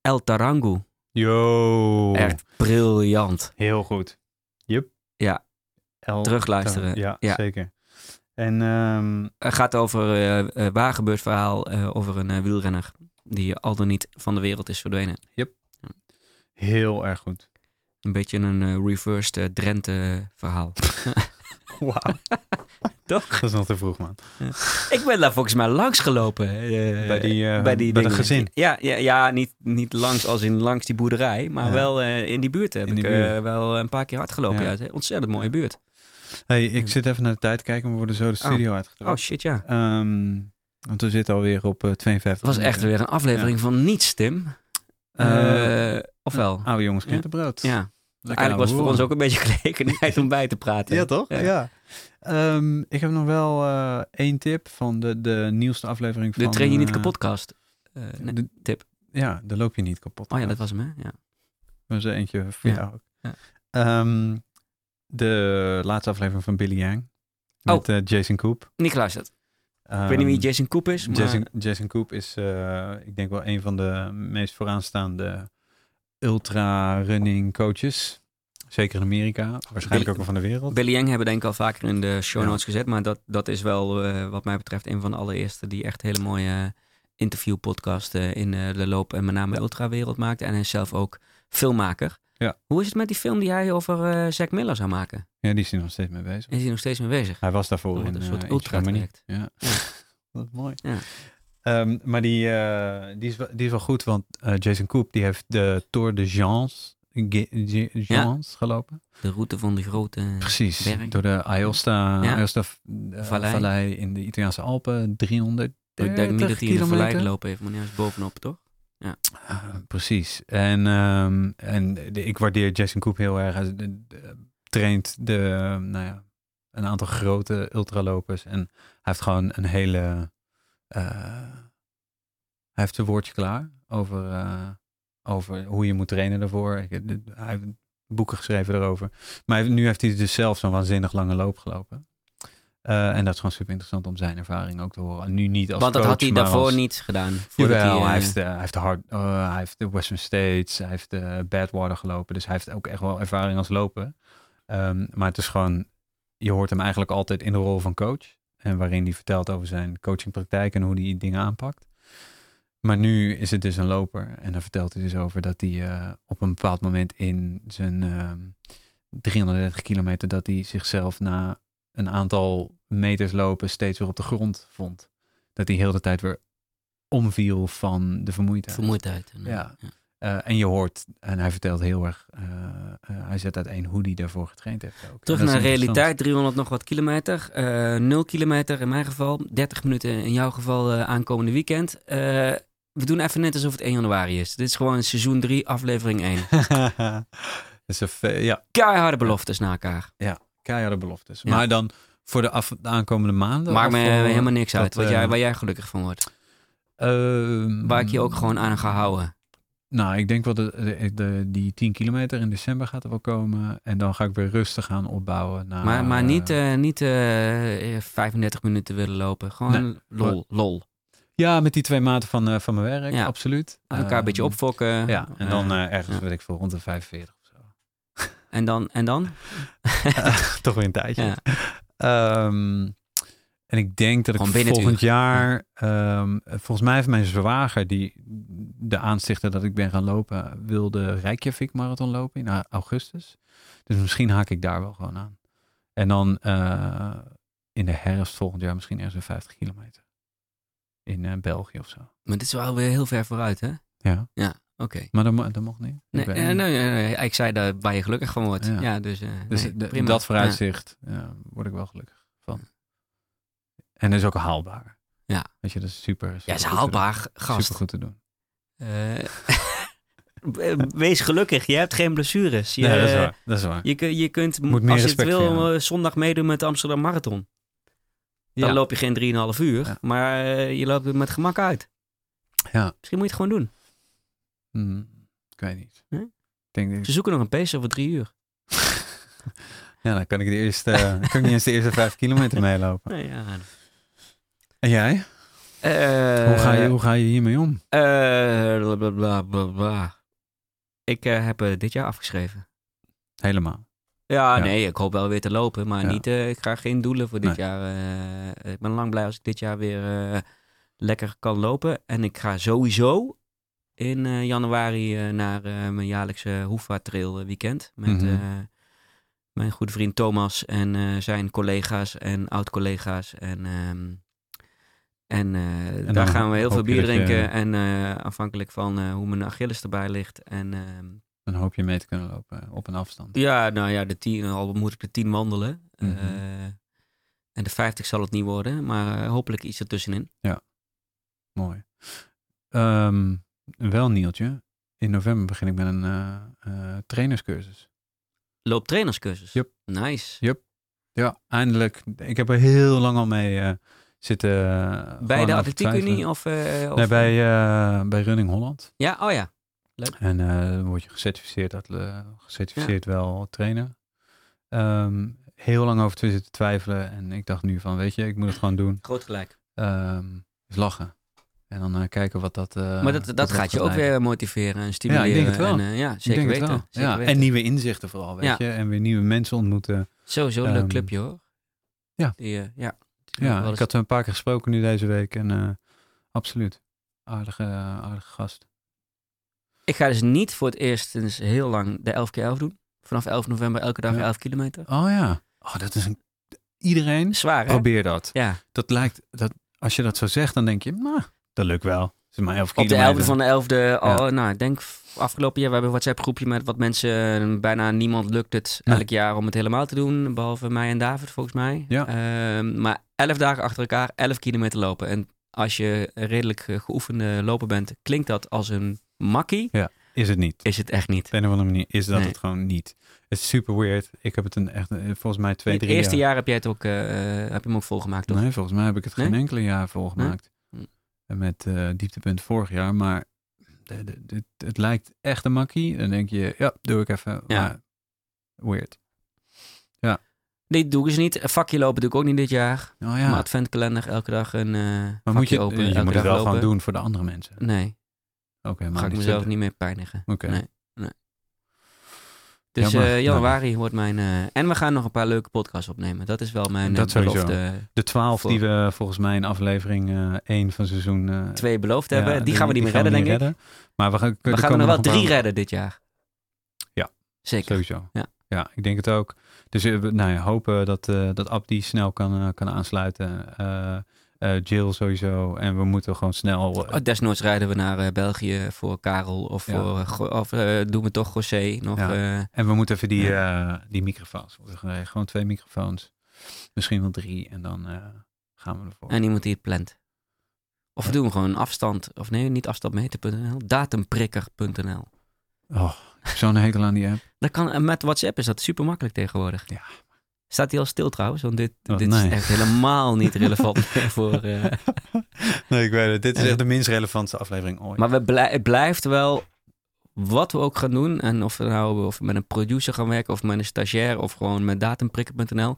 El Tarangu. Yo. Echt briljant. Heel goed. Yup. Ja. El- Terugluisteren. Ja, Ja. zeker. En ehm, Het gaat over eh, eh, waar gebeurt verhaal eh, over een eh, wielrenner die al dan niet van de wereld is verdwenen. heel erg goed. Een beetje een eh, reversed eh, Drenthe verhaal. Wauw. Toch? Dat is nog te vroeg, man. Ik ben daar volgens mij langs gelopen. eh, bij die, eh, bij die bij gezin. Ja, ja, ja niet, niet langs als in langs die boerderij, maar Ja. wel eh, in die buurt heb In ik buurt. eh, wel een paar keer hard gelopen. Ja, ontzettend mooie buurt. Hey, ik zit even naar de tijd te kijken. We worden zo de studio Oh uitgetrapt. shit, ja. Ehm, want we zitten alweer op eh 52 Het was echt weer een aflevering van niets, Tim. Eh, Eh, ofwel. Oude jongens, Ja. krentenbrood. Ja, Lekker eigenlijk was het voor ons ook een beetje gelegenheid om bij te praten. Ja, toch? Ja. Ja. Ehm, ik heb nog wel eh, één tip van de, de nieuwste aflevering De van... Train je niet eh, kapotkast. Eh nee. de- tip. Ja, de loop je niet kapot. Oh ja, dat was hem, hè? Ja. Dat was er eentje voor Ja. jou ook. Ja. Ehm, de laatste aflevering van Billy Yang. Met eh, Jason Koop. Niet geluisterd. Ehm, ik weet niet wie Jason Koop is, maar... Jason, Jason Koop is, eh, ik denk wel een van de meest vooraanstaande ultra-running coaches. Zeker in Amerika, waarschijnlijk Billy- ook wel van de wereld. Billy Yang hebben we denk ik al vaker in de show Ja. notes gezet. Maar dat, dat is wel eh, wat mij betreft een van de allereerste die echt hele mooie interviewpodcasten in eh, de loop en met name Ja. ultrawereld maakt. En hij is zelf ook filmmaker. Ja. Hoe is het met die film die hij over eh Zack Miller zou maken? Ja, die is hier nog steeds mee bezig. Is hij nog steeds mee bezig? Hij was daarvoor Oh, in een eh, soort ultra traject. Ja. Is mooi. Ja. Ehm, maar die, eh, die, is wel, die is wel goed, want Jason Koop die heeft de Tour de Jeans, Ge- Ge- Jeans gelopen. De route van de grote... Precies, berg. door de Aosta. Aosta Vallei. vallei. in de Italiaanse Alpen, 300 ik denk niet dat hij in de vallei gelopen heeft, maar hij is bovenop, toch? Ah, precies. En, ehm, en ik waardeer Jason Koop heel erg. Hij traint de, nou ja, een aantal grote ultralopers. En hij heeft gewoon een hele... eh, hij heeft een woordje klaar over, eh, over hoe je moet trainen daarvoor. Hij heeft boeken geschreven daarover. Maar nu heeft hij dus zelf zo'n waanzinnig lange loop gelopen. Eh, en dat is gewoon super interessant om zijn ervaring ook te horen. En nu niet als Want dat coach, had hij daarvoor als- niet gedaan. Jawel, hij, hij, eh, heeft, eh, hij heeft de hard, hij heeft de Western States, hij heeft de Badwater gelopen. Dus hij heeft ook echt wel ervaring als lopen. Ehm, maar het is gewoon, je hoort hem eigenlijk altijd in de rol van coach. En waarin hij vertelt over zijn coachingpraktijk en hoe hij dingen aanpakt. Maar nu is het dus een loper. En dan vertelt hij dus over dat hij op een bepaald moment in zijn ehm 330 kilometer... dat hij zichzelf na een aantal meters lopen steeds weer op de grond vond. Dat hij heel de tijd weer omviel van de vermoeidheid. vermoeidheid. Ja. Eh, en je hoort, en hij vertelt heel erg, eh, hij zet uiteen hoe hij daarvoor getraind heeft. Ook. Terug naar realiteit, 300 nog wat kilometer. eh 0 kilometer in mijn geval, 30 minuten in jouw geval aankomende weekend. We doen even net alsof het 1 januari is. Dit is gewoon seizoen 3, aflevering 1. interessant. dus een ve- ja, Keiharde beloftes na elkaar. Keiharde beloftes. Ja. Maar dan voor de, af, de aankomende maanden? Maakt me voor- helemaal niks dat, uit. Wat eh, jij, waar jij gelukkig van wordt. ehm, Waar ik je ook gewoon aan ga houden. Nou, ik denk wel dat de, de, die 10 kilometer in december gaat er wel komen. En dan ga ik weer rustig gaan opbouwen. Naar, maar maar eh, niet, eh, niet eh, 35 minuten willen lopen. Gewoon Nee. lol. lol. Ja, met die twee maten van, eh, van mijn werk, Ja. absoluut. Aan elkaar een beetje Ehm, opfokken. Ja, en dan Eh, eh, ergens, weet ik veel, rond de 45 of zo. En dan? En dan? Toch weer een tijdje. Ja. Ehm, en ik denk dat ik Gewoon het volgend jaar, ehm, volgens mij heeft mijn zwager, die de aanstichter dat ik ben gaan lopen, wilde Reykjavik marathon lopen in augustus. Dus misschien haak ik daar wel gewoon aan. En dan eh, in de herfst volgend jaar misschien ergens een 50 kilometer. In eh, België of zo. Maar dit is wel weer heel ver vooruit, hè? Ja, Oké. maar dat, mo- dat mocht niet. Nee, eh, nee, nee, nee, ik zei dat waar je gelukkig van wordt. Ja. Ja, dus, eh, Dus nee, de- prima. dat vooruitzicht ja, word ik wel gelukkig van. En dat is ook haalbaar. Ja. Weet je, dat is super. Ja, is haalbaar, gast. Super goed te doen. Eh, wees gelukkig, je hebt geen blessures. Je, nee, dat is waar. Dat is waar. Je, je kunt, Moet meer als je het wil, je zondag meedoen met de Amsterdam Marathon. Dan Ja. loop je geen 3,5 uur, Ja. maar je loopt er met gemak uit. Ja. Misschien moet je het gewoon doen. Hm, ik weet niet. Hm? Ik denk, Ze zoeken nog een pacer voor drie uur. ja, dan kan ik de eerste, kan ik niet eens de eerste vijf kilometer meelopen. Nee, ja. En jij? Eh, hoe, ga je, hoe ga je hiermee om? eh, bla, bla, bla, bla. Ik eh, heb dit jaar afgeschreven. Helemaal. Ja, Ja. nee, ik hoop wel weer te lopen, maar Ja. niet, ik ga geen doelen voor dit Nee. jaar. ik ben lang blij als ik dit jaar weer lekker kan lopen. En ik ga sowieso in eh, januari eh, naar eh, mijn jaarlijkse Hoefa Trail weekend. Met Mhm. mijn goede vriend Thomas en zijn collega's en oud-collega's. En, ehm, en, daar gaan we heel veel bier je- drinken. En afhankelijk van hoe mijn Achilles erbij ligt. En ehm, Dan hoop je mee te kunnen lopen op een afstand. ja, nou ja, de tien, al moet ik de 10 wandelen. Mhm. En de 50 zal het niet worden, maar hopelijk iets ertussenin. Mooi. Ehm, wel Nieltje. In november begin ik met een eh, eh, trainerscursus. Looptrainerscursus. Yep. Nice. Ja, eindelijk. Ik heb er heel lang al mee eh, zitten. Bij de over Atletiek twijfelen. Unie of, of... Nee, bij, bij Running Holland. Ja, oh ja. En eh, dan word je gecertificeerd, gecertificeerd wel trainer. Ehm, heel lang over te zitten twijfelen. En ik dacht nu van, weet je, ik moet het gewoon doen. Groot gelijk. Ehm is lachen. En dan eh, kijken wat dat... eh, maar dat, gaat je ook weer motiveren en stimuleren. Ja, ik denk het wel. En, eh, ja, Ik zeker weten. het wel. Zeker ja. weten. En nieuwe inzichten vooral, weet Ja. je. En weer nieuwe mensen ontmoeten. Sowieso een leuk Ehm, clubje hoor. ja. Die, ja. Die Ja, ik had er een paar keer gesproken nu deze week. En eh, absoluut. Aardige, aardige gast. ik ga dus niet voor het eerst sinds heel lang de 11 keer 11 doen. Vanaf 11 november elke dag Ja. 11 kilometer. Oh ja. Oh, dat is een... Iedereen Zwaar hè? probeer dat. Ja. Dat lijkt... Dat, als je dat zo zegt, dan denk je... Nou, dat lukt wel. Het is maar 11 Op de kilometer. 11e van de 11e, oh, Ja. nou, ik denk afgelopen jaar, we hebben een WhatsApp groepje met wat mensen, eh, bijna niemand lukt het Nee. elk jaar om het helemaal te doen, behalve mij en David volgens mij. Ja. Ehm, maar 11 dagen achter elkaar, 11 kilometer lopen. En als je een redelijk eh, geoefende loper bent, klinkt dat als een makkie, Is het niet. is het echt niet. Op een of andere manier is dat Nee. het gewoon niet. Het is super weird. Ik heb het een echt, eh, volgens mij twee, het drie eerste jaar. jaar heb jij het ook, heb je hem ook volgemaakt, toch? Nee, volgens mij heb ik het geen enkele jaar volgemaakt. Met eh dieptepunt vorig jaar. Maar de, de, de- het lijkt echt een makkie. Dan denk je, ja, doe ik even. Ja. Maar weird. Dus dit doe ik dus niet. Een vakje lopen doe ik ook niet dit jaar. Oh ja. adventkalender elke dag een eh Maar moet je, open. je moet het wel lopen. gewoon doen voor de andere mensen. Nee, Oké, maar ga ik mezelf zitten. niet mee pijnigen. Oké. Nee. Dus Jammer. eh, januari wordt mijn... eh, en we gaan nog een paar leuke podcasts opnemen. Dat is wel mijn eh, Dat sowieso. belofte. De twaalf Voor- die we volgens mij in aflevering 1 van seizoen... eh, Twee beloofd ja, hebben. Die, gaan we niet meer redden, denk ik. Maar we, gaan, We gaan er nog wel drie redden dit jaar. Ja, Zeker. Sowieso. Ja. ja, ik denk het ook. Dus eh, we nou ja, hopen dat, eh dat Abdi snel kan, eh, kan aansluiten. Eh, Jill sowieso. En we moeten gewoon snel... eh, Oh, desnoods rijden we naar eh, België voor Karel. Of, Ja. voor, of doen we toch José nog. Ja. en we moeten even die, die microfoons. Gewoon twee microfoons. Misschien wel drie. En dan gaan we ervoor. en iemand die het plant. Of we doen gewoon afstand. Of nee, niet afstandmeten.nl. Datumprikker.nl. Oh, zo'n hekel aan die app. Dat kan, met WhatsApp is dat super makkelijk tegenwoordig. Ja. Staat hij al stil trouwens? Want dit, Oh, dit nee. is echt helemaal niet relevant voor... eh, nee, ik weet het. Dit is Eh. echt de minst relevantste aflevering ooit. Maar we blij- het blijft wel, wat we ook gaan doen, en of we nou of we met een producer gaan werken, of met een stagiair, of gewoon met datumprikker.nl,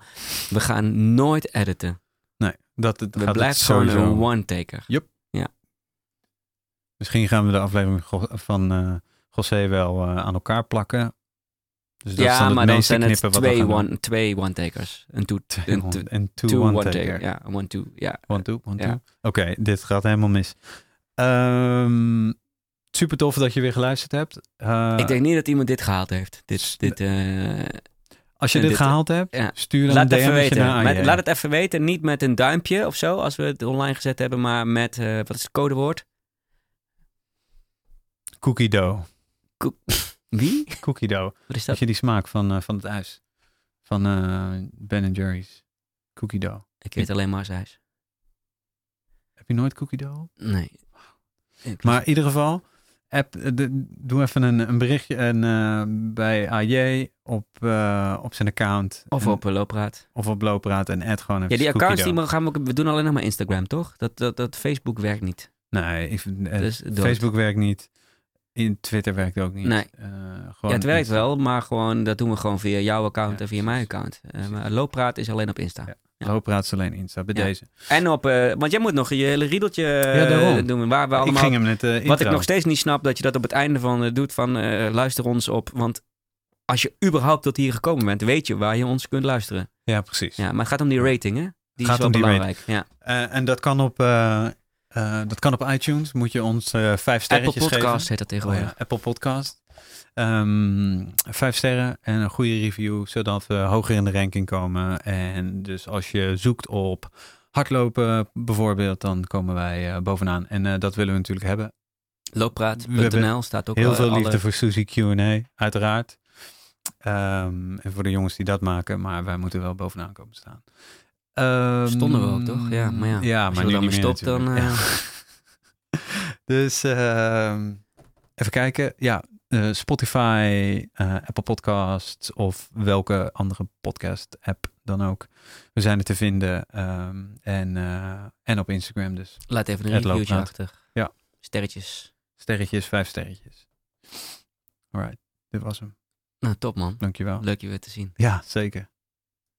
we gaan nooit editen. nee, dat het We het gewoon een one-taker. Misschien gaan we de aflevering van eh José wel eh, aan elkaar plakken. Dus dat ja, maar dan zijn het twee, one, twee one-takers. Een two, Twee een one- two, en two, two one, one-taker. taker. Ja, een one-two. Ja. One, two, one, Ja. two. Oké, dit gaat helemaal mis. Ehm, super tof dat je weer geluisterd hebt. Eh, Ik denk niet dat iemand dit gehaald heeft. Dit, dit, eh, als je en dit dit- gehaald hebt, stuur dan laat een DM'tje weten. naar Met- laat het even weten. Niet met een duimpje of zo, als we het online gezet hebben, maar met, eh, wat is het codewoord? Cookie dough. Wie? Cookie dough. Wat is Heb dat? je die smaak van, eh, van het ijs? Van eh, Ben Jerry's. Cookie dough. Ik weet alleen maar zijs. Heb je nooit cookie dough? Nee. Maar in ieder geval, app, eh, de- doe even een, een berichtje en, bij AJ op, op zijn account. Of En- op uh, Loopraad. of op Looppraat en add gewoon even Ja, die accounts die dough. gaan we, we doen alleen nog maar Instagram, toch? Dat, dat, dat Facebook werkt niet. Nee, ik, Dus. Facebook werkt niet. In Twitter werkt ook niet. Nee. Eh, Ja, het werkt wel, maar gewoon dat doen we gewoon via jouw account Ja, en via mijn account. Maar Loopraad is alleen op Insta. Ja. Ja. Looppraat is alleen Insta, bij Ja. deze. En op, eh, want jij moet nog je hele riedeltje doen. Waar we ik allemaal, ging hem net wat ik nog steeds niet snap, dat je dat op het einde van doet van luister ons op. Want als je überhaupt tot hier gekomen bent, weet je waar je ons kunt luisteren. Ja, precies. Ja, maar het gaat om die rating, hè? Die Gaat is wel om die belangrijk. Ja. Eh, en dat kan op... eh, dat kan op iTunes. Moet je ons eh vijf Apple sterretjes Podcast geven. heet dat Oh tegenwoordig. ja, Apple Podcast. Ehm, vijf sterren en een goede review, zodat we hoger in de ranking komen. En dus als je zoekt op hardlopen bijvoorbeeld, dan komen wij eh, bovenaan. En dat willen we natuurlijk hebben. Looppraat.nl staat ook Heel veel alle- liefde voor Suzy Q&A, uiteraard. Ehm, en voor de jongens die dat maken, maar wij moeten wel bovenaan komen staan. Ehm, Stonden we ook, toch? Ja, maar ja, Ja, als maar je nu er dan niet mee meer stopt, dan, eh, Ja. dus ehm, even kijken. Ja, eh, Spotify, eh, Apple Podcasts of welke andere podcast app dan ook. We zijn er te vinden. ehm, en, en op Instagram dus. Laat even een reviewtje Loopraad. achter. Ja. Sterretjes. Sterretjes, vijf sterretjes. Alright, dit was hem. Nou, top man. Dankjewel. Leuk je weer te zien. Ja, zeker.